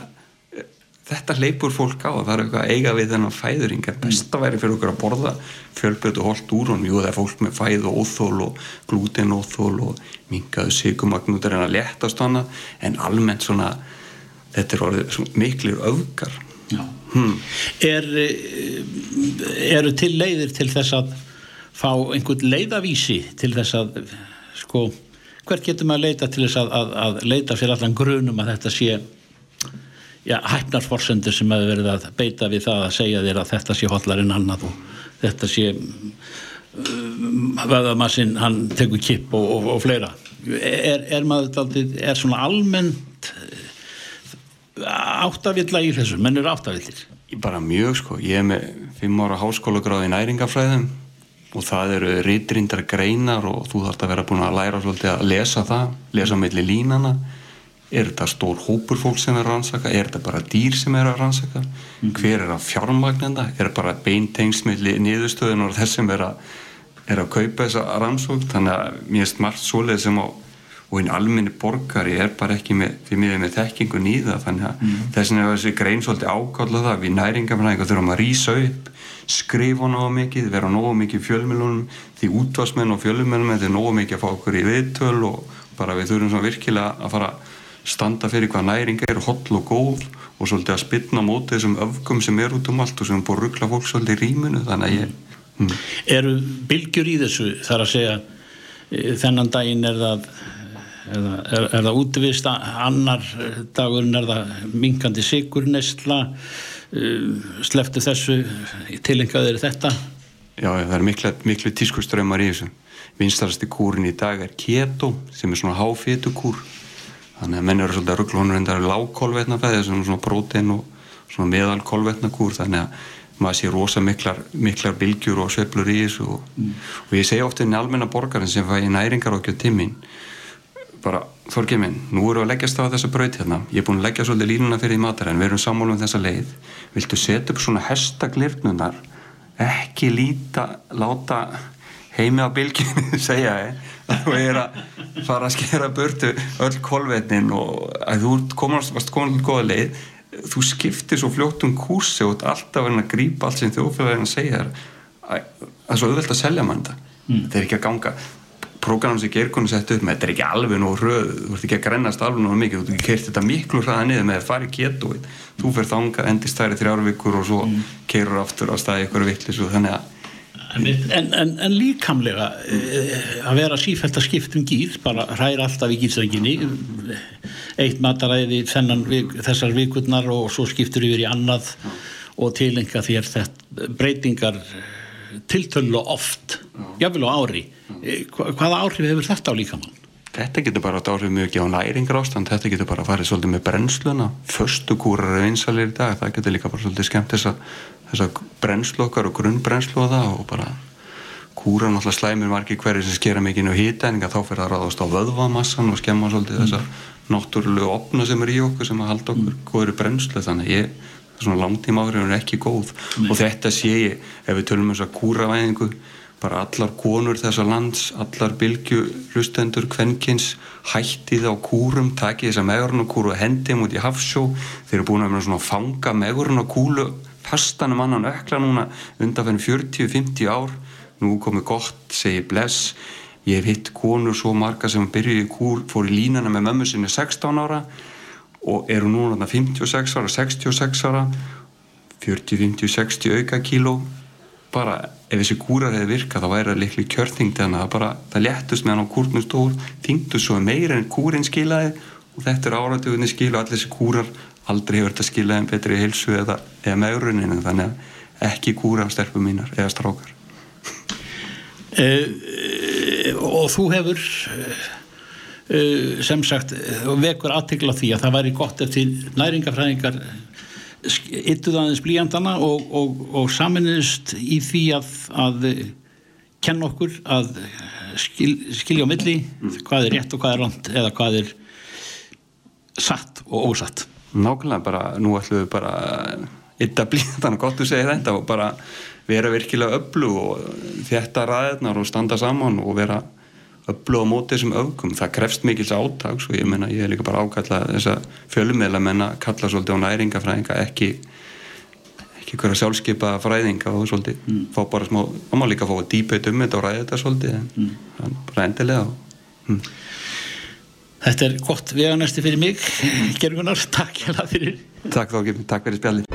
þetta leipur fólk á það er eitthvað eiga við þennan fæðuring. En besta væri fyrir okkur að borða fjölbjörn og holdt úr og jú það er fólk með fæð og óþól og glúten óþól og mingaðu sigumagnutur en að letast hana en almennt svona þetta er orðið miklir öfgar. Hmm. er, eru til leiðir til þess að fá einhvern leiðavísi til þess að sko hvert getur maður að leita til þess að, að, að leita fyrir allan grunum að þetta sé ja, hæfnarsforsendur sem hefur verið að beita við það að segja þér að þetta sé hotlar en annað og þetta sé um, vöðamassinn hann tekur kipp og, og, og fleira. Er, er maður aldrei, er svona almennt uh, áttavilla í þessu, menn eru áttavillir. Bara mjög sko, ég er með fimm ára háskóla gráði næringafræðum og það eru reytrindar greinar og þú þarfst að vera búin að læra svolítið að lesa það, lesa melli línana er þetta stór hópur fólk sem er að rannsaka? Er þetta bara dýr sem er að rannsaka? Mm. hver er að fjármagnenda er bara beintengsmiðli niðurstöðun og þess sem er að, er að kaupa þessa rannsók þannig að mér er smart svoleið sem á og einn alminni borgari er bara ekki með, fyrir mig með þekkingu nýða. Þannig að mm. þess vegna er þessi grein svolítið ákváðla það við næringafræðingar þurfum að rýsa upp skrifa nógu mikið, vera nógu mikið fjölmjölunum því útvarsmenn og fjölmjölunum þetta er nógu mikið að fá okkur í viðtöl og bara við þurfum svona virkilega að fara standa fyrir hvað næring er holl og góð og svolítið að spilna móti þessum öfgum sem er út um allt og sem búin að ruggla fólk svolítið í rýmunu þannig að ég hm. Eru bylgjur í þessu? Þar að segja e, þennan daginn er það er, er, er það útvist annar dagurinn er það minkandi sigurnestla e, sleftu þessu tilengaður þetta? Já, það er miklu, miklu tískuströmmar í þessu. Vinstarasti kúrin í dag er keto sem er svona háfétu kúr þannig að menn eru svolítið að ruggla hún reyndar lágkolvetnafæði þessum svona prótein og svona meðalkolvetnakúr. Þannig að maður sé rosa miklar, miklar bilgjur og sveplur í þessu og, mm. og ég segja ofta inn í almenna borgarinn sem fæ í næringar okkur tímin bara þorgið minn, nú eru að leggjast á þessu braut hérna, ég er búin að leggja svolítið línuna fyrir í matar en við erum sammálu um þessa leið. Viltu setja upp svona hestaglirnunar ekki líta láta heimi á bilgjum segja og ég er að fara að skera burtu öll kolvetnin og að þú komast, varst komin goða leið. Þú skiptir svo fljótt um kursi og alltaf verður að grípa allt sem þjóðfélagin segja þér það er svo auðvelt að selja mann þetta. Mm. þetta er ekki að ganga. Prógrann sem gerðkonu sett upp með þetta er ekki alveg nóg röð þú ert ekki að grennast alveg nóg mikið. Þú ert ekki keirt þetta miklu hraða niður með að fara í keto þú fer þanga endist þær í þrjárvíkur og svo mm. keirur aftur á staði ykkur vittlis og þannig að En, en, en líkamlega eh, að vera sífælt að skiptum gýr bara hræra alltaf í gýrstrenginni eitt mataræði þennan, þessar vikurnar og svo skiptur yfir í annað og tilenga þér þetta breytingar tiltölu oft jáfnvel á ári eh, hvaða áhrif hefur þetta á líkamann? Þetta getur bara átt áhrif mjög ekki á næringar ástand þetta getur bara að fara svolítið með brennsluna föstukúrar er einsalir í dag það getur líka bara svolítið skemmt þess að þessar brennslokkar og grunnbrennslu og það og bara kúra náttúrulega slæmir margir hverju sem skera mikið inn á hýtæninga þá fyrir það að ráðast á vöðvamassan og skemma svolítið mm. þessar náttúrulegu opna sem er í okkur sem að halda okkur mm. góður brennslu þannig ég, svona langtíma áhrifin er ekki góð mm. og þetta sé ég ef við tölum um þess að kúravæðingu bara allar konur þessar lands allar bylgjulustendur kvenkins hættið á kúrum takið þessa megurnarkúru og hendið mútið hafsjó. Þeir eru búin að vera svona að fanga megurnarkúlu fastanum annan ökla núna undanfenn 40-50 ár. Nú komið gott, segi bless. Ég hef hitt konur svo marga sem byrjuði í kúr, fór í línana með mömmu sinni 16 ára og eru núna 56 ára, 66 ára 40, 50, 60 auka kíló bara ef þessi kúrar hefði virkað þá væri það likli kjörþingd þannig að bara það léttust meðan á kúrnum stór þingdu svo meira en kúrin skilaði og þetta er áratugunni skil og allir þessi kúrar aldrei hefur þetta skilaði betri hilsu eða, eða meðruninu þannig að ekki kúra á sterfum mínar eða strákar. Uh, og þú hefur uh, sem sagt vekur aðtegla því að það væri gott eftir næringafræðingar yttuð aðeins blíjandana og, og, og saminist í því að, að kenna okkur að skil, skilja á milli mm. hvað er rétt og hvað er land eða hvað er satt og ósatt Nákvæmlega bara, nú ætlum við bara ytta blíjandana, gott að segja þetta og bara vera virkilega öllu og þetta ræðnar og standa saman og vera öllu á móti þessum öfgum. Það krefst mikils átags og ég menna, ég er líka bara ákallað þess að fjölumela menna kalla svolítið á næringafræðinga ekki ekki hverja sjálfskeipa fræðinga og svolítið mm. fá bara smá, þá má líka fá að dýpa um þetta og ræða þetta svolítið en mm. bara endilega mm. Þetta er gott veganesti fyrir mig Gergunar, takk hjá það fyrir Takk þá, takk fyrir spjalli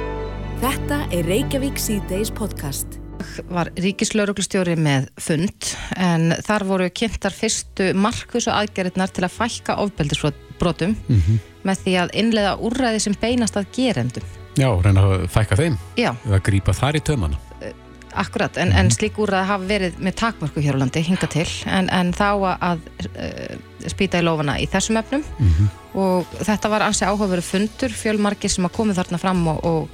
Þetta er Reykjavík C-Days podcast. Var ríkislauruglustjóri með fund en þar voru kynntar fyrstu markvísu aðgerðirnar til að fækka ofbeldisbrotum mm -hmm. með því að innlega úrræði sem beinast að gerendum. Já, reyna að fækka þeim. Já. Eða grípa þar í tömana. Eh, akkurat, en, mm -hmm. en slík úrræði hafa verið með takmörku hér á landi, hinga til, en, en þá að, uh, spýta í lofana í þessum efnum mm -hmm. og þetta var ansi áhugaveru fundur, fjölmargir sem að komið þarna fram og, og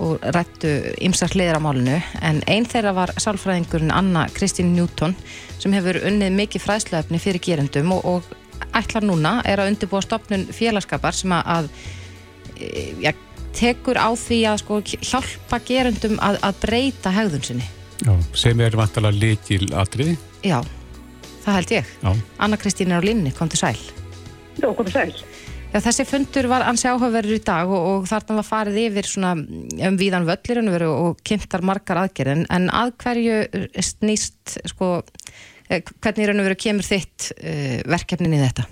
og rættu ymsar hliðir á málinu en einn þeirra var sálfræðingurinn Anna Kristín Newton sem hefur unnið mikið fræðslöfni fyrir gerendum og, og ætlar núna er að undirbúa stopnun félagskapar sem að e, ja, tekur á því að sko, hjálpa gerendum að, að breyta hegðun sinni. Já, sem er vantalega likil atriði Já, það held ég. Já. Anna Kristín er á linni, kom til sæl. Já, kom til sæl Já, þessi fundur var ansi áhugaverður í dag og, og þarna var farið yfir svona um víðan völlir og kynntar margar aðgerðin en að hverju snýst sko, eh, hvernig er veru, kemur þitt uh, verkefnin í þetta?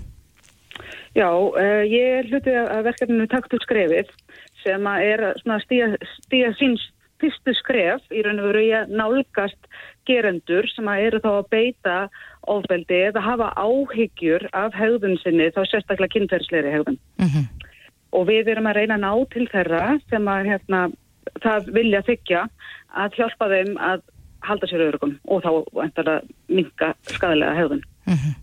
Já, uh, ég hluti að verkefninu taktu skrefið sem er að stíða síns fyrstu skref í raun og veru ég nálgast gerendur sem að eru þá að beita ofbeldi eða hafa áhyggjur af hegðun sinni þá sérstaklega kynferðsleiri hegðun. Mm -hmm. Og við erum að reyna að ná til þeirra sem að hérna, það vilja þykja að hjálpa þeim að halda sér öðrugum og þá endur að minka skadalega hegðun. Mm -hmm.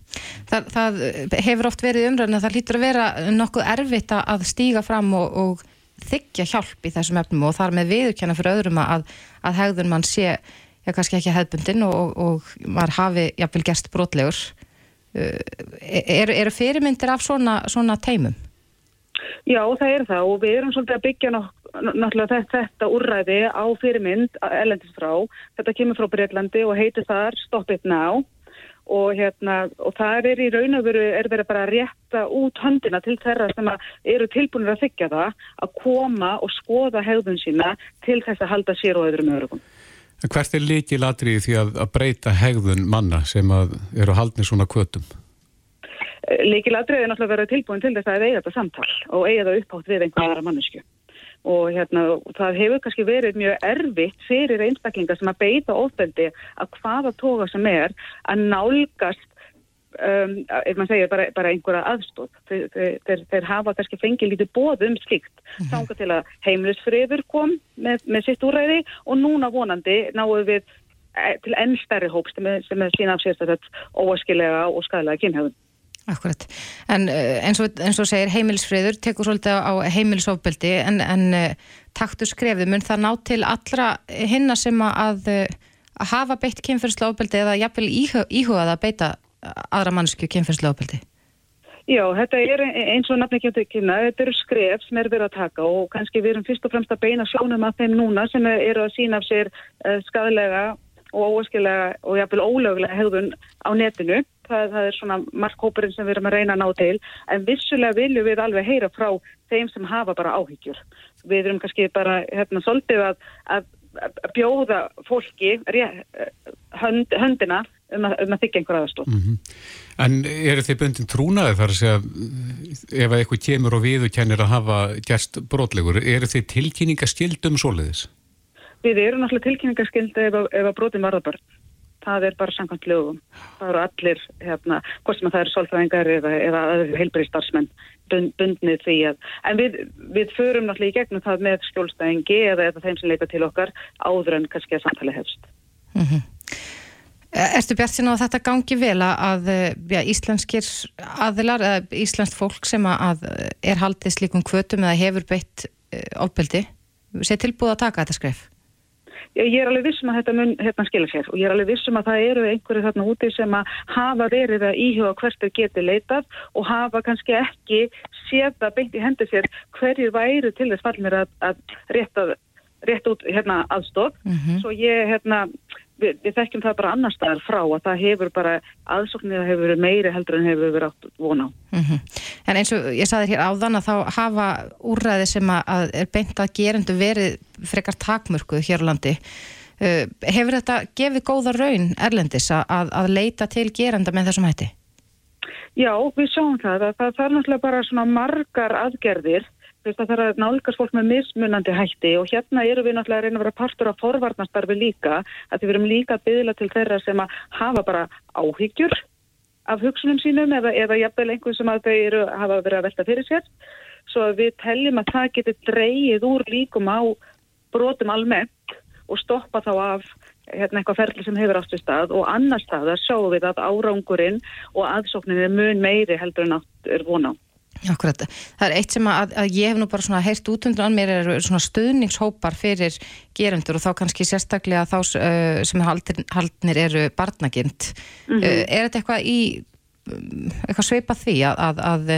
það, það hefur oft verið umræðin að það lítur að vera nokkuð erfitt að stíga fram og, og þykja hjálp í þessum efnum og þar með viðurkenna fyrir öðrum að, að hegðun mann sé já, kannski ekki hefðbundin og, og maður hafi jafnvel gerst brotlegur eru er fyrirmyndir af svona, svona teimum? Já, það er það og við erum svolítið að byggja náttúrulega þetta, úrræði á fyrirmynd elendist frá, þetta kemur frá Breitlandi og heitir þar Stop It Now og, hérna, og það er í raun og veru er verið bara að rétta út höndina til þeirra sem eru tilbúinir að þykja það að koma og skoða hegðun sína til þess að halda sér og öðrum öðrum. Hvert er líkil atriði því að, að breyta hegðun manna sem eru haldni svona kvötum? Líkil atriði er náttúrulega að vera tilbúin til þess að eiga þetta samtal og eiga það upphátt við einhverja mannesku. Og hérna, það hefur kannski verið mjög erfitt fyrir einstaklingar sem að beita ofbeldi að hvaða toga sem er að nálgast um, ef maður segir bara, bara einhverja aðstóð þeir, þeir, þeir hafa kannski fengið lítið bóð um slikt mm -hmm. þángar til að heimilisfriður kom með, með sitt úræði og núna vonandi náðu við e, til enn stærri hópst sem er sína af sérstaklega óaskilega og skadalega kynhefðun. Akkurat, en e, eins og, eins og segir heimilisfriður tekur svolítið á heimilisofbeldi en, en e, taktu skrefið mun það ná til allra hinna sem að, að hafa beitt kynferðslega ofbeldi eða jafnvel íhugað að beita aðra mannskju kynferðslega opildi? Já, þetta er eins og að tekina, þetta eru skref sem er verið að taka og kannski við erum fyrst og fremst að beina sjónum að þeim núna sem eru að sína af sér uh, skadalega og óaskilega og jáfnvel ólöglega hegðun á netinu. Það, það er svona markkópurinn sem við erum að reyna að ná til en vissulega viljum við alveg heyra frá þeim sem hafa bara áhyggjur. Við erum kannski bara hérna svolítið að, að bjóða fólki hönd, höndina um að, um að þykja einhver aðstof. Mm -hmm. En eru þið bundin trúnaði þar að segja ef eitthvað kemur og viðurkennir að hafa gerst brotlegur, eru þið tilkynningaskildum svoleiðis? Við erum náttúrulega tilkynningarskildi ef, að- ef að brotin varða börn. Það er bara samkvæmt lögum. Það eru allir, hérna, hvort sem að það eru sálfræðingar eða, eða heilbæri bundnið því að, en við, við förum náttúrulega í gegnum það með skjólstæðingi eða, eða þeim sem leita til okkar áður en kannski að samtali hefst. Ertu bjart sína að þetta gangi vel að, að já, íslenskir aðilar eða íslenskt fólk sem að er haldið slíkum kvötum eða hefur beitt ofbeldi sé tilbúið að taka þetta skref? Já, ég er alveg vissum að þetta mun hérna skilja sér og ég er alveg vissum að það eru einhverju þarna úti sem að hafa verið að íhuga hvert þau geti leitað og hafa kannski ekki séð það beint í hendi sér hverjir væru til þess fallmir að, að rétta, rétta út hérna aðstof. Svo ég hérna við, við þekkjum það bara annar staðar frá að það hefur bara aðsóknir hefur verið meiri heldur en hefur verið átt von á. Mm En eins og ég saði hér áðan að þá hafa úrræði sem að, að er beint að gerendu verið frekar takmörkuð hér á landi. Uh, hefur þetta gefið góða raun erlendis að, að, að leita til gerenda með þessum hætti? Já, við sjáum það. Það, það er náttúrulega bara svona margar aðgerðir það þarf að nálgast fólk með mismunandi hætti og hérna eru við náttúrulega að reyna að vera partur af forvarnastarfi líka að við verum líka að byggla til þeirra sem að hafa bara áhyggjur af hugsunum sínum eða, eða jafnvel einhvern sem að þau eru, hafa verið að velta fyrir sér svo við teljum að það getur dreyið úr líkum á brotum almennt og stoppa þá af hérna eitthvað ferli sem hefur átt í stað og annar stað að sjáum við að árangurinn og aðsóknin er mun meiri heldur en átt er von á. Akkurat, það er eitt sem að, að ég hef nú bara svona heyrt út undan mér eru svona stuðningshópar fyrir gerendur og þá kannski sérstaklega þá uh, sem haldnir, haldnir eru barnagind. Mm -hmm. uh, er þetta eitthvað í eitthvað sveipað því að, að, að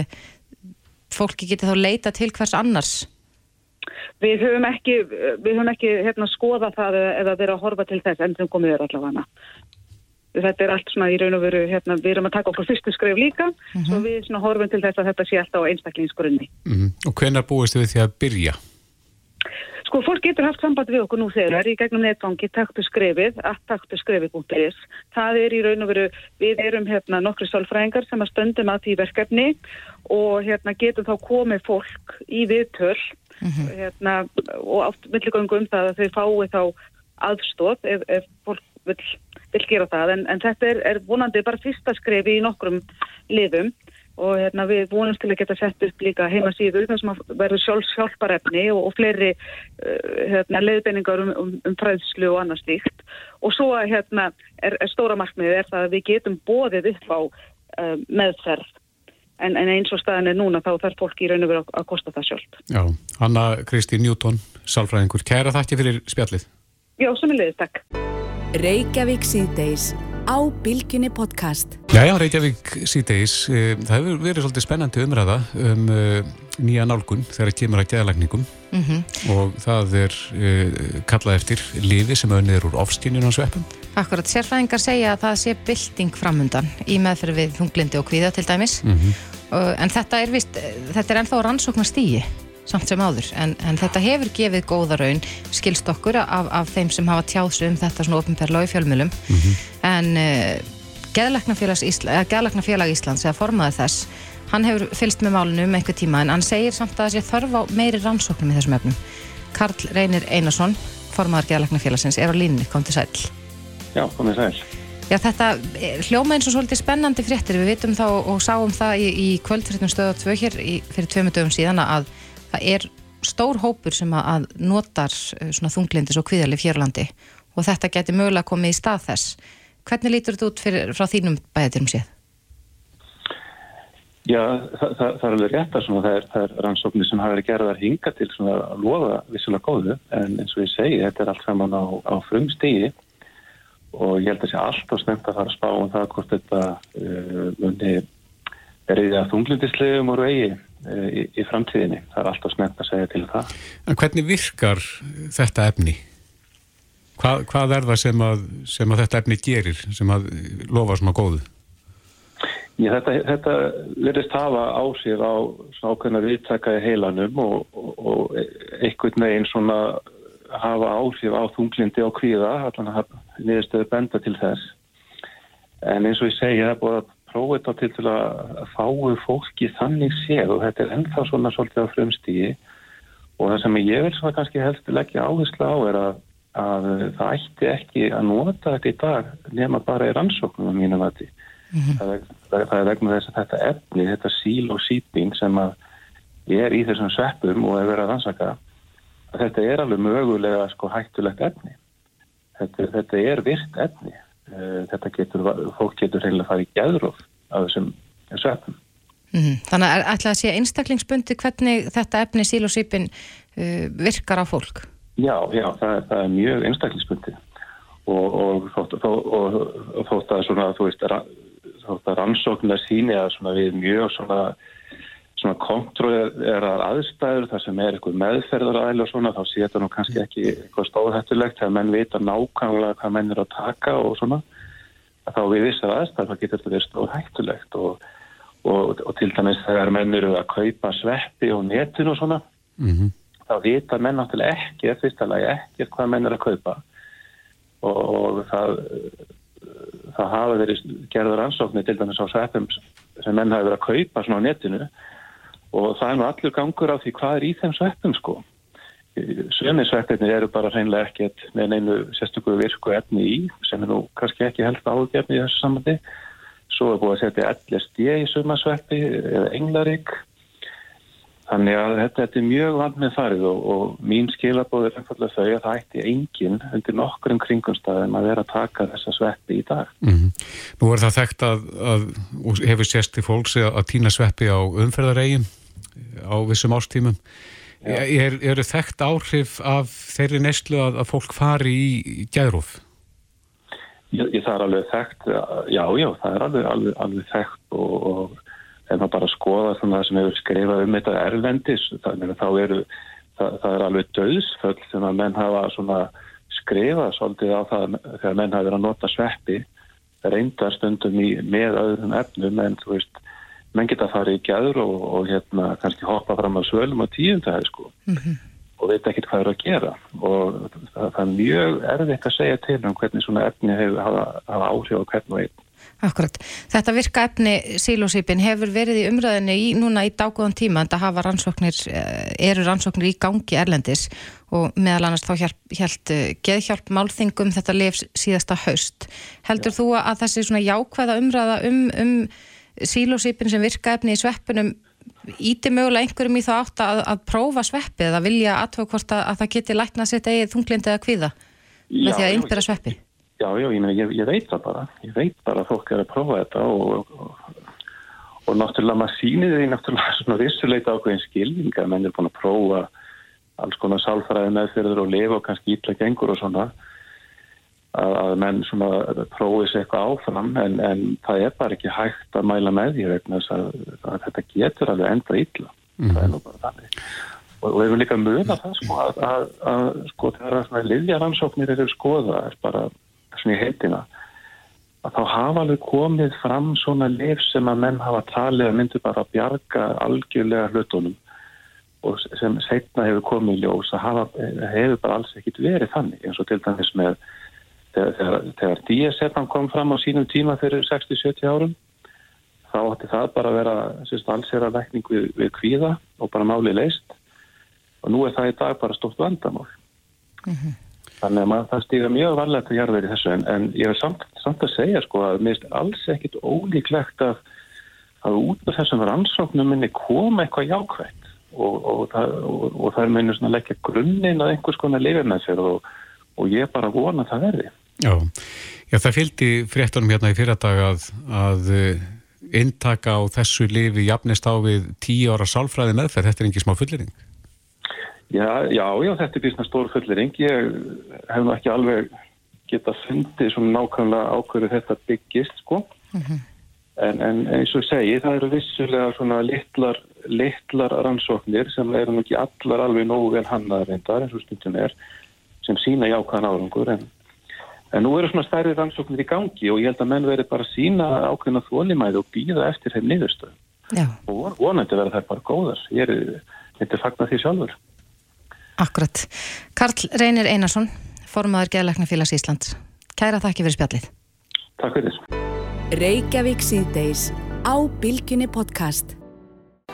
fólki geti þá leita til hvers annars? Við höfum ekki, við höfum ekki hérna, skoða það eða verið að horfa til þess enn sem komið er allavega þetta er allt svona í raun og veru hérna, við erum að taka okkur fyrstu skref líka mm -hmm. svo við svona horfum til þess að þetta sé alltaf á einstaklingsgrunni mm -hmm. Og hvenar búist þið því að byrja? Sko, fólk getur haft samband við okkur nú þegar í gegnum netfangi taktu skrefið, taktu skrefið.is það er í raun og veru við erum hérna nokkru sálfræðingar sem að stöndum að því verkefni og hérna getum þá komið fólk í viðtöl mm -hmm. hérna, og átt milligöngu um það að þau fái þá aðstóð ef, ef fólk vil vil gera það en, en þetta er, er vonandi bara fyrsta skrefi í nokkrum liðum og hérna, við vonumst til að geta sett upp líka heima síður þar sem verður sjálfs hjálparefni og, og fleiri uh, hérna, leiðbenningar um, um, um fræðslu og annað slíkt. Og svo hérna, er, er stóra markmiðið er það að við getum bóðið upp á uh, meðferð. En, en eins og staðin er núna þá þarf fólki í raun og veru að, kosta það sjálf Já, Anna Kristi Njúton, sálfræðingur, kæra þakki fyrir spjallið Já, sem er leiðist, takk Reykjavík síðdeis á Bilginni podcast. Jæja, Reykjavík síðdeis, það hefur verið svolítið spennandi umræða um uh, nýja nálgun þegar það kemur að geðalagningum mm -hmm. og það er uh, kallað eftir liði sem önnið er úr ofskynjun á sveppum. Akkurat, sérfræðingar segja að það sé bylting framundan í meðferð við þunglindi og kvíða til dæmis mm -hmm. uh, en þetta er, vist, þetta er ennþá rannsóknastígi samt sem áður, en, en þetta hefur gefið góða raun, skilst okkur af, af þeim sem hafa tjáðs um þetta svona ofinperla í fjölmjölum, mm -hmm. en uh, Geðlæknafélag Íslands, eða formaði þess hann hefur fylst með málunum um einhver tíma en hann segir samt að það sé þörf á meiri rannsóknum í þessum efnum. Karl Reynir Einarsson formaðar Geðlæknafélagsins, er á línni, kom til sæl. Já, komið sæl. Já, þetta hljóma eins og svolítið spennandi fréttir, við vitum þá og sáum það í, í kvöldfréttum stöða 2 hér í, fyrir tveimu dögum síðan að það er stór hópur sem að notar svona þunglindis og kviðalif hérlandi og þetta geti mögulega komið í stað þess. Hvernig lítur þetta út fyrir, frá þínum bæðaturum séð? Já, það, það, það er alveg rétt að svona, það er, það er rannsóknir sem hafa verið gerðar hinga til svona að lofa vissulega góðu en eins og ég segi, þetta er allt saman á, á frumstígi og ég held að sé alltaf snemt að fara að spá um það hvort þetta uh, muni að þunglindislegum og vegi uh, í, í framtíðinni. Það er alltaf snemt að segja til það. En hvernig virkar þetta efni? Hvað, hvað er það sem að, sem að þetta efni gerir sem að lofa svona góðu? Já, þetta, þetta verðist hafa á svona ákveðna viðtaka í heilanum og, og, og einhvern veginn svona hafa áhrif á þunglindi og kvíða, allan að niðurstöðu benda til þess. En eins og ég segja, það er búin að prófa þetta til til að fáu fólki þannig séð og þetta er ennþá svona svolítið á frumstígi og það sem ég vil svona kannski helst leggja áherslu á er að að það ætti ekki að nota þetta í dag nema bara í rannsóknum á mínum vati. Það, er, það er vegna þess að þetta efni, þetta sílósípín sem að er í þessum sveppum og er verið að rannsaka að þetta er alveg mögulega sko hættulegt efni. Þetta, þetta er virt efni. Eh, Þetta getur, fólk getur reynilega að fara í gæðróf af þessum sveppum. Mhm. Þannig að ætla að sé einstaklingsbundi hvernig þetta efni sílósýpin uh, virkar á fólk. Já, já, það, er- það er mjög einstaklingsbundi og, og, og, og, þótt að svona, þú veist, þótt að rannsóknar síni að svona við mjög svona, svona kontrollerar aðstæður þar sem er eitthvað meðferðaræðil og svona, þá sé þetta nú kannski ekki eitthvað stóðhættulegt þegar menn vita nákvæmlega hvað menn er að taka og svona, að þá við vissar aðstæður þá getur þetta verið stóðhættulegt og, og, og til dæmis þegar menn eru að kaupa sveppi og netinu og svona, Mhm. þá vita menn náttúrulega ekki, fyrsta lagi ekki hvað menn er að kaupa. Og, og það, það hafa verið gerður ansóknir til dæmis á sveppum sem menn hafa verið að kaupa svona á netinu og það er nú allur gangur á því hvað er í þeim sveppum sko. Sömi sveppinir eru bara hreinlega ekkert með neinu sérstöku virku efni í sem er nú kannski ekki helst ágefni í þessu samandi. Svo er búið að setja LSD í suma sveppi eða englarík Þannig að þetta, þetta er mjög vand með farið og, og mín skilabóð er einfallega þau að það ætti enginn undir nokkrum kringumstæðum að vera að taka þessa sveppi í dag. Mhm. Nú er það þekkt að, að hefur sést til fólks að, týna sveppi á umferðaregin á vissum ástímum. Er, eru þekkt áhrif af þeirri neyslu að, að fólk fari í, gæðróf? Ég, það er alveg þekkt, já, já, það er alveg, alveg, alveg þekkt og, og ef maður bara skoða það sem hefur skrifað um þetta erlendis, þannig að þá eru, það, það er alveg döðsföll sem að menn hafa svona skrifað svolítið á það þegar menn hafa verið að nota sveppi, reyndar stundum í, með öðrum efnum en þú veist, menn geta að fara í gæður og, og hérna kannski hoppa fram á svölum á tíundahæð sko og veit ekkert hvað er að gera og það, það er mjög erfitt að segja til um hvernig svona efni hefur hafa, áhrif á hvern og einn. Akkurat. Þetta virka efni sílósýpin hefur verið í umræðinu í, núna í dágóðan tíma en það hafa rannsóknir, eh, eru rannsóknir í gangi erlendis og meðal annars þá hjælt geðhjálp málþingum þetta lif síðasta haust. Heldur þú að þessi svona jákvæða umræða um, um sílósýpin sem virka efni í sveppunum íti mögulega einhverjum í þá átt að, að prófa sveppi eða vilja aðtöku hvort að, að það geti lækna sitt eigið þunglindi eða kvíða með því að innbyrja sveppi? Já, já, ég, ég, ég veit það bara. Ég veit bara að fólk er að prófa þetta og, og, og náttúrulega maður sýnir því náttúrulega svona vissuleita ákveðin skilninga. Menn er búin að prófa alls konar sálfræði meðfyrður og lifa og kannski ítla gengur og svona að, að menn svona prófi sér eitthvað áfram en, en það er bara ekki hægt að mæla með því vegna þess að, að þetta getur alveg enda ítla. Það er nú bara þannig. Og við erum líka að muna það sko að, að, sko þegar svona livjaransóknir eru skoða er bara svona í heitina að þá hafa alveg komið fram svona lif sem að menn hafa talið að myndu bara að bjarga algjörlega hlutunum og sem setna hefur komið í ljós að hafa, hefur bara alls ekkit verið þannig eins og til dæmis með þegar, þegar, þegar DSF kom fram á sínum tíma fyrir 60-70 árum þá ætti það bara að vera sérst, alls er að lækning við, við kvíða og bara máli leist og nú er það í dag bara stótt vandamál. Þannig að maður, það stýra mjög varlega til jarðveri þessu en, en ég hef samt, samt að segja sko að mér er alls ekkit ólíklegt að, að út af þessum rannsóknum minni koma eitthvað jákvægt og, og, og, og það er meinu svona að leggja grunninn að einhvers konar lifið með sér og, og ég bara vona að það verði. Já, Já það fylgdi fréttunum hérna í fyrradag að, að eh, inntaka á þessu lifi jafnist á við tíu ára sálfræði meðferð, þetta er ekki smá fullering. Já, já, já, þetta er býrsna stór fullering. Ég hef nú ekki alveg geta fundið svona nákvæmlega ákveðu þetta byggist, sko. En, en eins og ég segi, það eru vissulega svona litlar, litlar rannsóknir sem eru nú ekki allar alveg nógu vel hannaðar reyndar, eins og stundum er, sem sína jákvæðan árangur. En, en nú eru svona stærri rannsóknir í gangi og ég held að menn veri bara sína ákveðna þólimæði og býða eftir þeim niðurstöðum. Já. Og vonandi verða þær bara góðar. Ég er, þetta er fagnar því sjálfur. Akkurat. Karl Reynir Einarsson, formadur Geðlæknafélags Íslands. Kæra þakki fyrir spjallið. Takk fyrir. Reykjavík síðdeis á Bilginni podcast.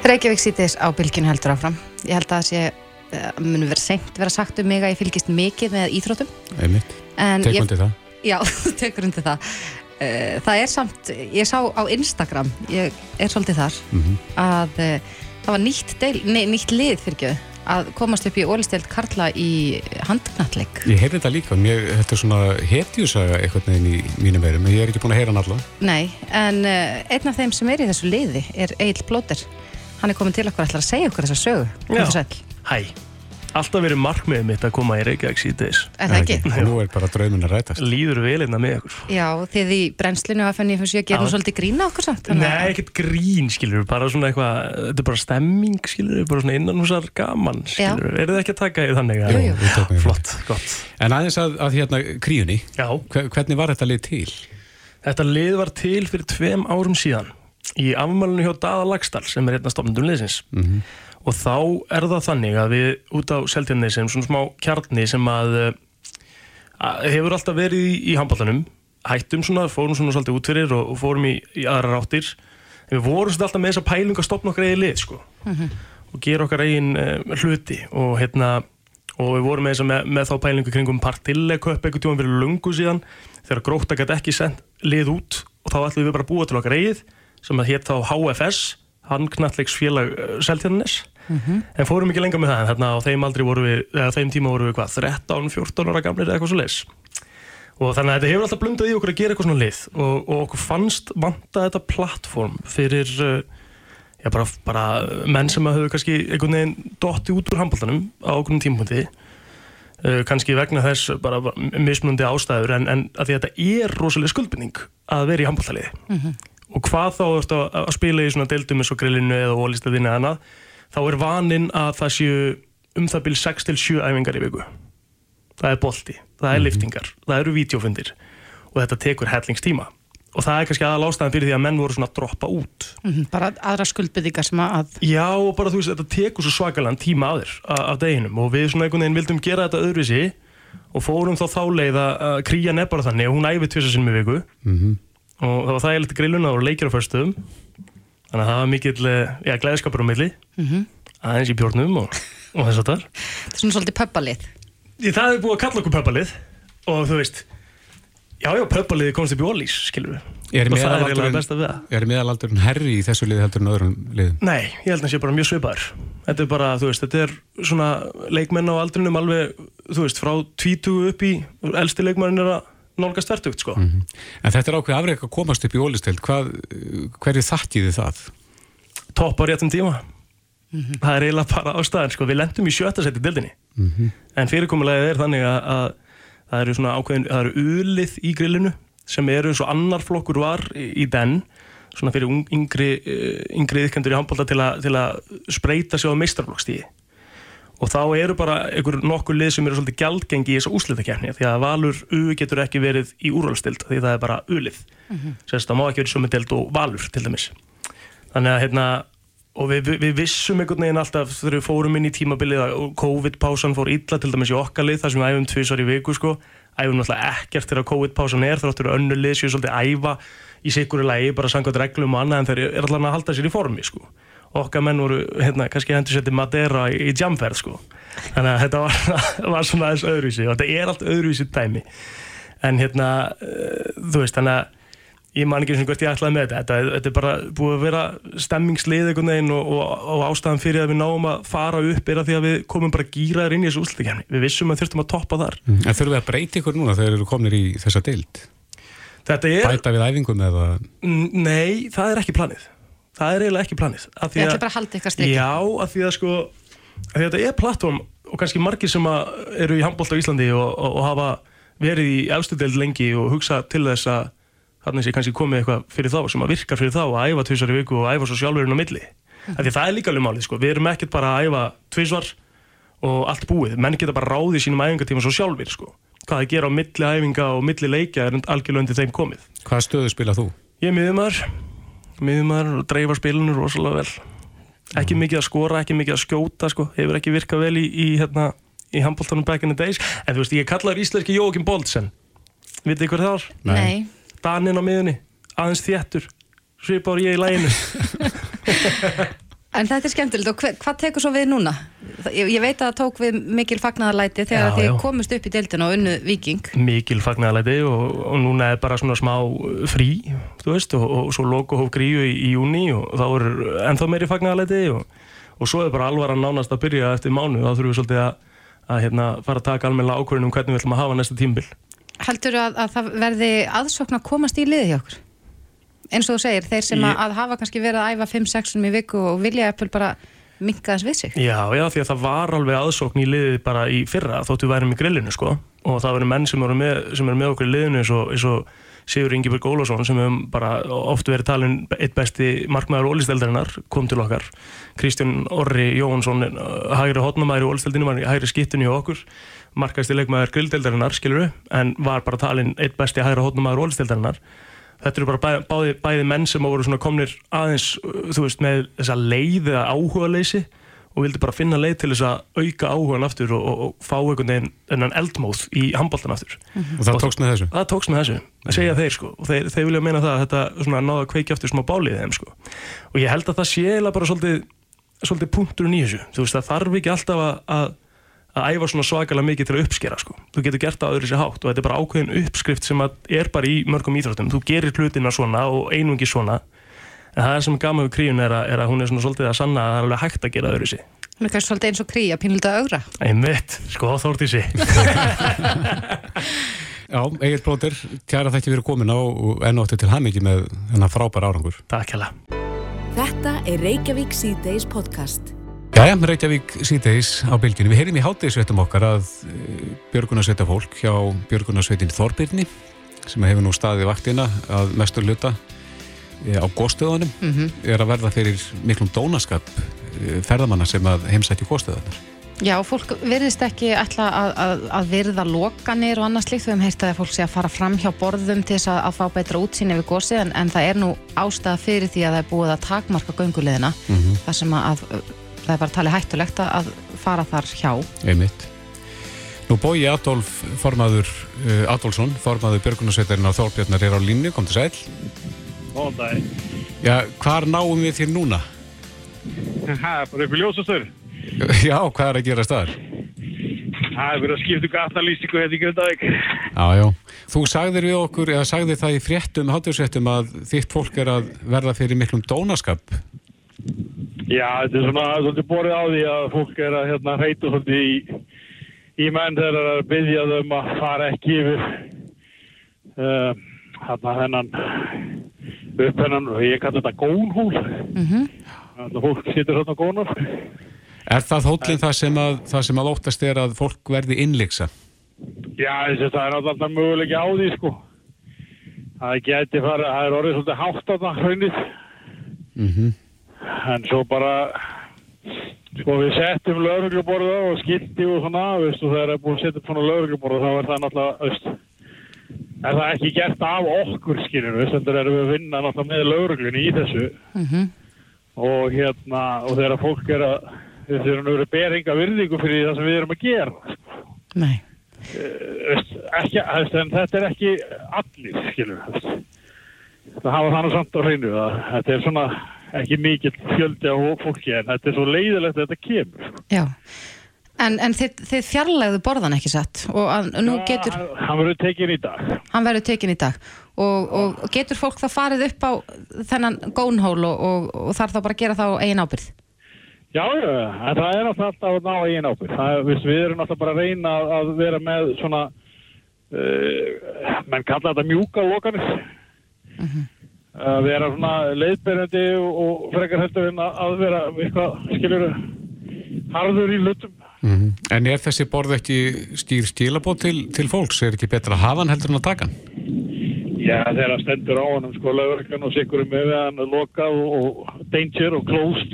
Reykjavík síðdeis á Bilginni heldur áfram. Ég held að það sé uh, mun vera seint vera sagt um mig að ég fylgist mikið með íþróttum Einmitt. En Tek ég- undir það. Já, tekur undir það Það er samt, ég sá á Instagram ég er svolítið þar Mhm. að uh, það var nýtt, deil, nei, nýtt lið fyrir að komast upp í ólistelt Karla í handknalleg Ég heyrði þetta líka, mér, þetta er svona hetjusaga eitthvað neginn í mínum verum, en ég er ekki búin að heyra hann alla. Nei, en uh, einn af þeim sem er í þessu liði er Egil Blóter hann er komin til okkur ætlar að segja okkur þessa sögu Já. Hæ, alltaf verið markmiðið mitt að koma í Reykjavík síðdeis Er það ekki? Og nú er bara draumin að rætast. Líður vel innan með ykkur Já, þið í brennslinu að fenni fyrir að gera Já. svolítið grína okkur samt Nei, ekkert grín, skilur bara svona eitthvað, þetta er bara stemming, skilur bara svona innanhúsar gaman, skilur eru þið ekki að taka í þannig? Jú, jú. Í Flott, gott En aðeins að, að hérna kríunni, Já, hvernig var þetta lið til? þetta lið var til fyrir tveim árum síðan í afmælinu hjá Daða Lagstall sem er hérna stofnundum liðsins Mhm. Og þá er það þannig að við út á Seltjarni sem svona smá kjarni sem að, eh, að hefur alltaf verið í, í handbóltanum hættum svona, fórum svona svolítið út fyrir og, og fórum í, í aðra ráttir en við vorum alltaf með þessa pæling að stopna okkar eigin lið sko. Og gera okkar eigin uh, hluti. Og hérna og við vorum með, með, með þá pælingu kringum partilleköp einhvern tíma fyrir lungu síðan. Þegar gróta gæti ekki sendt lið út og þá ætlum við bara að búa til okkar eigið sem að hétt þá HFS Handknallegsfélag uh, Seltjarnes en fórum ekki lengra með það en þarna á þeim við, eða þeim tíma voru við hvað 13-14 ára gamlir eða eitthvað svo leis og þannig að þetta hefur alltaf blundað í okkur að gera eitthvað svona lið. Og, og okkur fannst vanta þetta plattform fyrir uh, já, bara, bara menn sem að höfðu kannski einhvern veginn dotti út úr handbóltanum á okkur tímapunkti. Uh, kannski vegna þess bara, mismunandi ástæður en, en að því að þetta er rosalega skuldbindning að vera í handbóltaliði og hvað þá ertu að, að spila í svona deildum eins og grillinu eða ólistæðinu eða annað þá er vaninn að það séu um það byrj 6-7 æfingar í viku. Það er bolti, það er liftingar það eru vídeofundir og þetta tekur hellingstíma. Og það er kannski aðal ástæðan fyrir því að menn voru svona að droppa út. Mhm, bara aðra skuldbyggðingar sem að Já, og bara þú veist, þetta tekur svo svakalega tíma að þér af deginum. Og við svona einhvern veginn vildum gera þetta öðruvísi og fórum þá þá leið að að krían er bara þannig og hún æfi tvisa sinni í viku. Mhm. og það var það ég liti grilluna og leikir á förstum þannig að það var mikill, eh, já, glæðskapur á milli. Mhm. aðeins í bjórnum og, og þess að þar þetta er svona svolítið pöppalið Það er búið að kalla okkur pöppalið og þú veist já, já, pöppaliði komst upp í ólís, skilur við Er og það er eiginlega best að við það. er meðalaldurinn herri í þessu liði heldur en öðrum liðum? Nei, ég held að það sé bara mjög svipaður. Þetta er bara, þú veist, þetta er svona leikmenn á aldrinum alveg, þú veist, frá 20 upp í, elsti leikmennin er að nálgast verðugt, sko. En þetta er ákveð afreik að komast upp í ólisteld, Hvað, hverju þakkið þið það? Topp á réttum tíma. Það er eiginlega bara ástæðan, sko, við lendum í sjötta seti dildinni En fyrirkomulagið er þannig að, að það eru svona ákveðin, það eru ulið í grillinu sem eru eins og annar flokkur var í, í den svona fyrir yngri, eh, yngri yðkendur í handbólta til, að- til að spreita sig á meistarflokkstíði og þá eru bara einhver nokkur lið sem eru svolítið gjaldgengi í þessa úslitakefni því að Valur U getur ekki verið í úrvalstild því það er bara ulið. Sérst það má ekki verið sömu deild og Valur til dæmis. Þannig að hérna og við, við, vissum einhvern veginn alltaf þegar við fórum inn í tímabilið að COVID-pásan fór illa til dæmis í okkar lið þar sem við æfum tvisar í viku sko. Æfum náttúrulega ekkert þegar COVID-pásan er þráttur að önnur lið séu svolítið að æfa í sikuru lagi bara samkvæmt reglum og annað en þeir eru allan að halda sér í formi sko okkar menn voru hérna kannski hendur sér til Madeira í, jamferð sko. Þannig að þetta var, var svona aðeins öðruvísi og þetta er allt öðruvísi dæmi. En hérna uh, þú veist þannig að ég man ekki eins og hvert ég ætlaði með þetta. Þetta, þetta er bara búið að vera stemmingslið einhvern veginn og, og, og ástæðan fyrir að við náum að fara upp er að því að við komum bara gýraðir inn í þessu úslutikefni við vissum að þurftum að toppa þar. En þurfum við að breyta ykkur núna þegar eru komnir í þessa deild? þetta er, Bæta við æfingum eða... Nei, það er ekki planið það er eiginlega ekki planið Af því Þið ætla bara að halda ykkar strikki. Já, af því að sko að þetta er plattform og kannski margir sem að eru í handbólt á Íslandi og, og, og hafa verið í efstu deild lengi og hugsa til þess að þarna sé kannski komið eitthvað fyrir þá sem að virkar fyrir þá að æfa tvisar í viku og æfa svo sjálfurinn á milli. Af því að það er líka alveg málið sko, við erum ekkert bara að æfa tvisvar og allt búið, menn geta bara ráðið sínum æfingatíma svo sjálfur sko. Hvað að gera á milli æfinga og milli leikja er algjörlega undir þeim komið. Hvaða stöðu spila þú? Ég er miðumar miðumar og dreifa spilinu rosalega vel. Ekki mikið að skora, ekki mikið að skjóta sko. hefur ekki virkað vel í, í, hérna, í handbóltanum back in the days. En þú veist, ég kallar íslenski Jókim Boldsen vitið þið hver það var? Nei. Daninn á miðunni, aðeins þéttur. Svipar ég í læginu En þetta er skemmtilegt og hvað tekur svo við núna? Ég, ég veit að það tók við mikil fagnaðarlæti þegar Já, þið já. komist upp í deildina og unnu viking. mikil fagnaðalæti og, og núna er bara svona smá frí þú veist, og, og svo logo hóf gríu í, í júni og þá er ennþá meiri fagnaðalæti og, og svo er bara alvaran nánast að byrja eftir mánu þá þurfum við svolítið að, að hérna, fara að taka almennilega ákvörðin um hvernig við ætlum að hafa næsta tímbil Heldur að, að það verði aðsókn að komast í liði hjá okkur? Eins og þú segir, þeir sem Ég- að, hafa kannski verið að æfa 5-6 í viku og vilja eppil bara minka þess við sig. Já, já, því að það var alveg aðsókn í liðið bara í fyrra þóttu við værum í grillinu sko. Og það verður menn sem eru með, sem eru með okkur í liðinu eins og, eins og Sigur Ingeberg Ólafsson sem hefum bara oft verið talin eitt besti markmaður ólisteldarinnar kom til okkar. Kristján Orri Jóhansson uh, hægri hotnamæður í ólisteldinu í hægri skiptinu hjá okkur. Markæsti leikmaður grilldeldarinnar skiluru en var bara talin eitt besti hægri hotnamæður ólisteldarinnar þetta eru bara bæði, bæði, menn sem voru svona komnir aðeins, uh, þú veist, með þessa leið eða áhuga leysi og vildi bara finna leið til þess að auka áhugan aftur og, og, og fá einhvern veginn enn eldmóð í handbóltan aftur. Og það tókst með þessu? Það tókst með þessu, það segja þeir sko. Og þeir, þeir vilja meina það að þetta svona náða að kveiki aftur smá bálið þeim sko. Og ég held að það sé eiginlega bara svolítið, svolítið punkturinn í þessu, þú veist það þarf ekki alltaf að, að æfa svona svakalega mikið til að uppskera sko. Þú getur gert það á öðru sér hátt og þetta er bara ákveðin uppskrift sem að er bara í mörgum íþróttum. Þú gerir hlutina svona og einungi svona en það sem er gaman við kríun er að, er að hún er svona svolítið að sanna að það er alveg hægt að gera öðru sér. Hún er kannski svolítið eins og krí að pínlita augra. Einmitt, sko þórti sér. Já, Egil Blóter, kæra þætti fyrir komin á og ennáttu til hamingi með þennan frábæra árangur. Takk hella. Þetta er Reykjavík C-Days podcast. Jæja, Reykjavík síðdeis á bylgjunni. Við heyrim í hátegisveitum okkar að björgunarsveita fólk hjá björgunarsveitin Þorbirni sem hefur nú staðið vaktina að mestur luta á góðstöðunum Mhm. er að verða fyrir miklum dónaskap eh, ferðamanna sem að heimsætti góðstöðunar. Já, fólk virðist ekki ætla að, að, að virða lokanir og annað slíkt. Við hefum heyrt að fólk sé að fara fram hjá borðum til þess að, að fá betra útsýni við gósið en, en það er nú ástæða fyrir því að það er búið að takmarka gönguleðina Mhm. þar sem að það er bara talið hættulegt að- að fara þar hjá. Einmitt. Nú bói Adolf formaður uh, Adolfsson, formaður björgunarsveitarinn á Þorbjarnar er á línu, kom til sæl. Góðan dag. Já, hvar náum við þér núna? Það er bara upp í ljósastöður. Já, hvað er að gera staðar? Það er verið að skipta um gatalýstingu hérna í Grindavík. Já, já. Þú sagðir við okkur, eða sagðir það í fréttum, hátursfréttum að þitt fólk er að verða fyrir miklum dónaskap. Já, þetta er svona svolítið borðið á því að fólk er að hérna hreita svolítið í, í menn þegar það er að byggja þau um að fara ekki yfir uh, hérna þennan upp hennan, ég kallar þetta gónhúl. Mm -hmm. Þannig að fólk situr hérna gónar. Er það hóllin það sem að, það sem að óttast er að fólk verði innleiksa? Já, þess að það er náttúrulega möguleiki á því, sko. Það geti fara, það er orðið svolítið hátt á það hraunið. Mm -hmm. En svo bara, sko við settum laurugluborða og skilti og svona, veistu, það er búin að setja upp svona laurugluborða þá er það náttúrulega, veist, er það ekki gert af okkur, skiljur, veist, þannig erum við að vinna náttúrulega með lauruglunni í þessu Mhm. og hérna, og þegar fólk er að, við þurfum að vera beringa virðingu fyrir það sem við erum að gera, Nei. Eh, veist, ekki, þetta er ekki allir, skiljur, veist. Það hafa þannig samt á hreinu að þetta er svona ekki mikill fjöldi á fólki en þetta er svo leiðilegt að þetta kemur. Já. En, en þið, þið fjarlægðu borðan ekki satt og að, nú getur, Hann verður tekin í dag. hann verður tekin í dag og, og getur fólk þá farið upp á þennan gónhól og, og, og þarf þá bara að gera það á eigin ábyrð? Já, en það er alltaf að ná eigin ábyrgð. Það, við, við erum náttúrulega bara að reyna að, vera með svona, uh, menn kalla þetta mjúka lokanir. Að vera svona leiðberjandi og, og frekar heldur en að, að vera eitthvað, skiljur, harður í hlutum. Mm En er þessi borð ekki skýr skilabót til, til fólks? Er ekki betra að hafa hann heldur en að taka hann? Já, þegar það stendur á honum, sko, lögurkan og sikkurum með hann lokað og, og danger og closed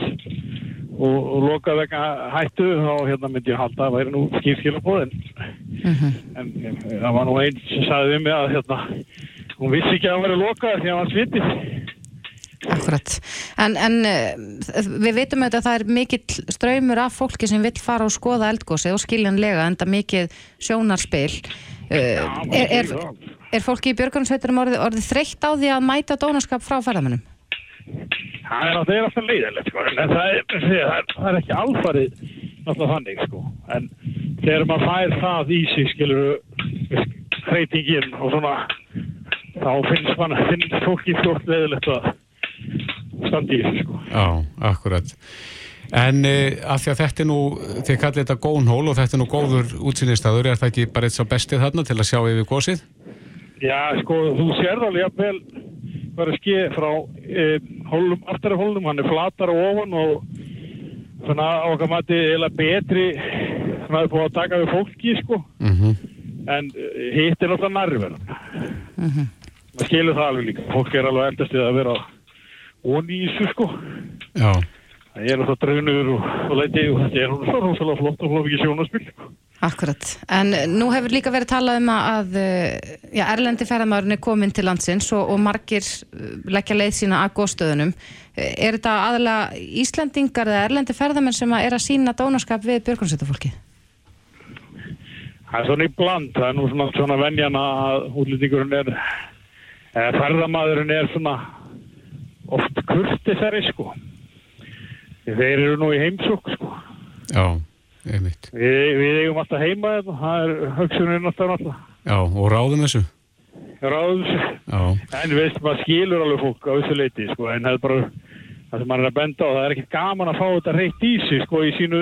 og, og lokað vegna hættu, þá hérna myndi ég halda að væri nú skýrskilabóð en, en eh, það var nú einn sem sagði við mig að hérna, hún vissi ekki að hann væri lokað því að hann svitið. Akkurat. En, en eh, við veitum auðvitað að það er mikill ströymur af fólki sem vill fara og skoða eldgósi og skiljanlega enda mikið sjónarspil. Uh, er, er, er fólki í björgunarsveitunum orðið, orðið þreytt á því að mæta dónaskap frá ferðamönnum? Það er, það er alltaf leiðilegt sko, en það er, það er, það er ekki alfarið náttúrulega þannig sko, en þegar maður fær það í sig, skilur hreytingin og svona, þá finnst mann, finnst fólki fljótt leiðilegt að standa í þessu sko. Já, akkurat. En uh, af því að þetta er nú, þið kallið þetta gónhól og þetta er nú góður útsýnistaður, er það ekki bara eitt sá bestið þarna til að sjá yfir gósið? Já, sko, þú sérð alveg jafnvel hvað er að ske frá e, hólum, aftari hólum, hann er flatar og ofan og svona á okkar mati eða betri svona að búið að taka við fólki, sko Mm -hmm. en eh, hitt er náttúrulega nærverð maður skilur það alveg líka. Fólk er alveg eldast við að vera onni í þessu, sko. Já, það er náttúrulega draunur og, og leiti og þetta er náttúrulega svo rosalega flott og flott ekki sjónaspill, sko. Akkurat, en nú hefur líka verið talað um að eh, já, Erlendi ferðamæðurinn er komin til landsins og, og margir eh, leggja leið sína að góðstöðunum. Er þetta aðalega Íslandingar eða Erlendi ferðamenn sem að er að sína dónaskap við björgunsveitafólkið? Það er svona í bland, það er nú svona, svona venjan að útlýtingurinn er, eða ferðamaðurinn er svona oft kurtisari sko. Þeir eru nú í heimsók sko. já, einmitt. Við, við eigum alltaf heima þetta, það er alltaf alltaf. Já, og ráðum þessu. Ráðum þessu. Já, En veist, maður skilur alveg fólk á þessu leiti sko, en það er bara það sem maður er að benda á, það er ekkert gaman að fá þetta reitt í sig sko í sínu,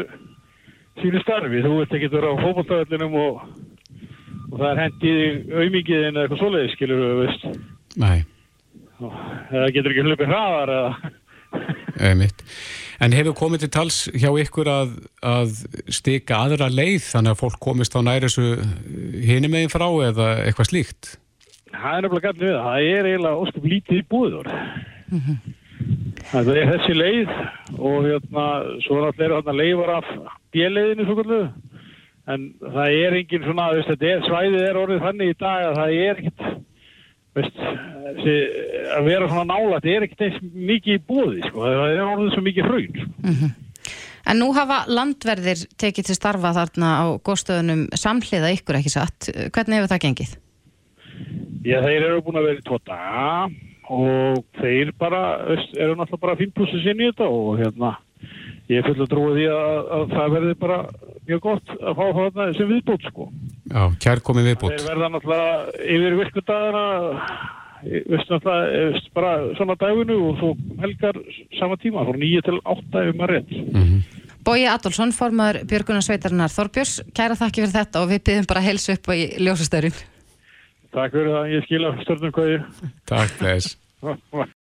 sínu starfi. Þú ert ekki að vera á fótballtöðlinum og, og það er hendið auðmingiðin eða eitthvað svoleiðis, skilur við, veist. Nei, Það getur ekki hlupið hraðar eða... einmitt. En hefur komið til tals hjá ykkur að, að stika aðra leið þannig að fólk komist á næri þessu hinum megin frá eða eitthvað slíkt? Það er nefnilega gætið við það. Það er eiginlega óskup lítið í búður. Það er þessi leið og hérna, svo náttúrulega eru þarna leifar af bjelleiðinu svo kallu. En það er engin svona, veist, þetta er, svæðið er orðið þannig í dag að það er ekkert, veist, að vera svona nála, þetta er ekkert eins mikið í búði, sko. Það er orðið svo mikið hraun, sko. En nú hafa landverðir tekið til starfa þarna á góðstöðunum samhliða ykkur ekki satt. Hvernig hefur það gengið? Já, þeir eru búin að vera í daga og þeir bara, veist, eru náttúrulega bara fínpúsið sinni í þetta og hérna, ég er full að trúa því að, að það verði bara mjög gott að fá þarna sem viðbútt, sko. Já, kær komið viðbútt. Þeir verða náttúrulega yfir virkudagana, veist náttúrulega, veist, bara svona daginu og svo helgar sama tíma, frá nýju til átta ef maður rétt. Bói Adolfsson, formaður Björgunar Sveitarinnar Þorbjörns, kæra þakki fyrir þetta og við byggjum bara heilsu upp á í ljósastöðurinn. Takk fyrir það, ég skila stjórnum hvað ég. Takk, þess.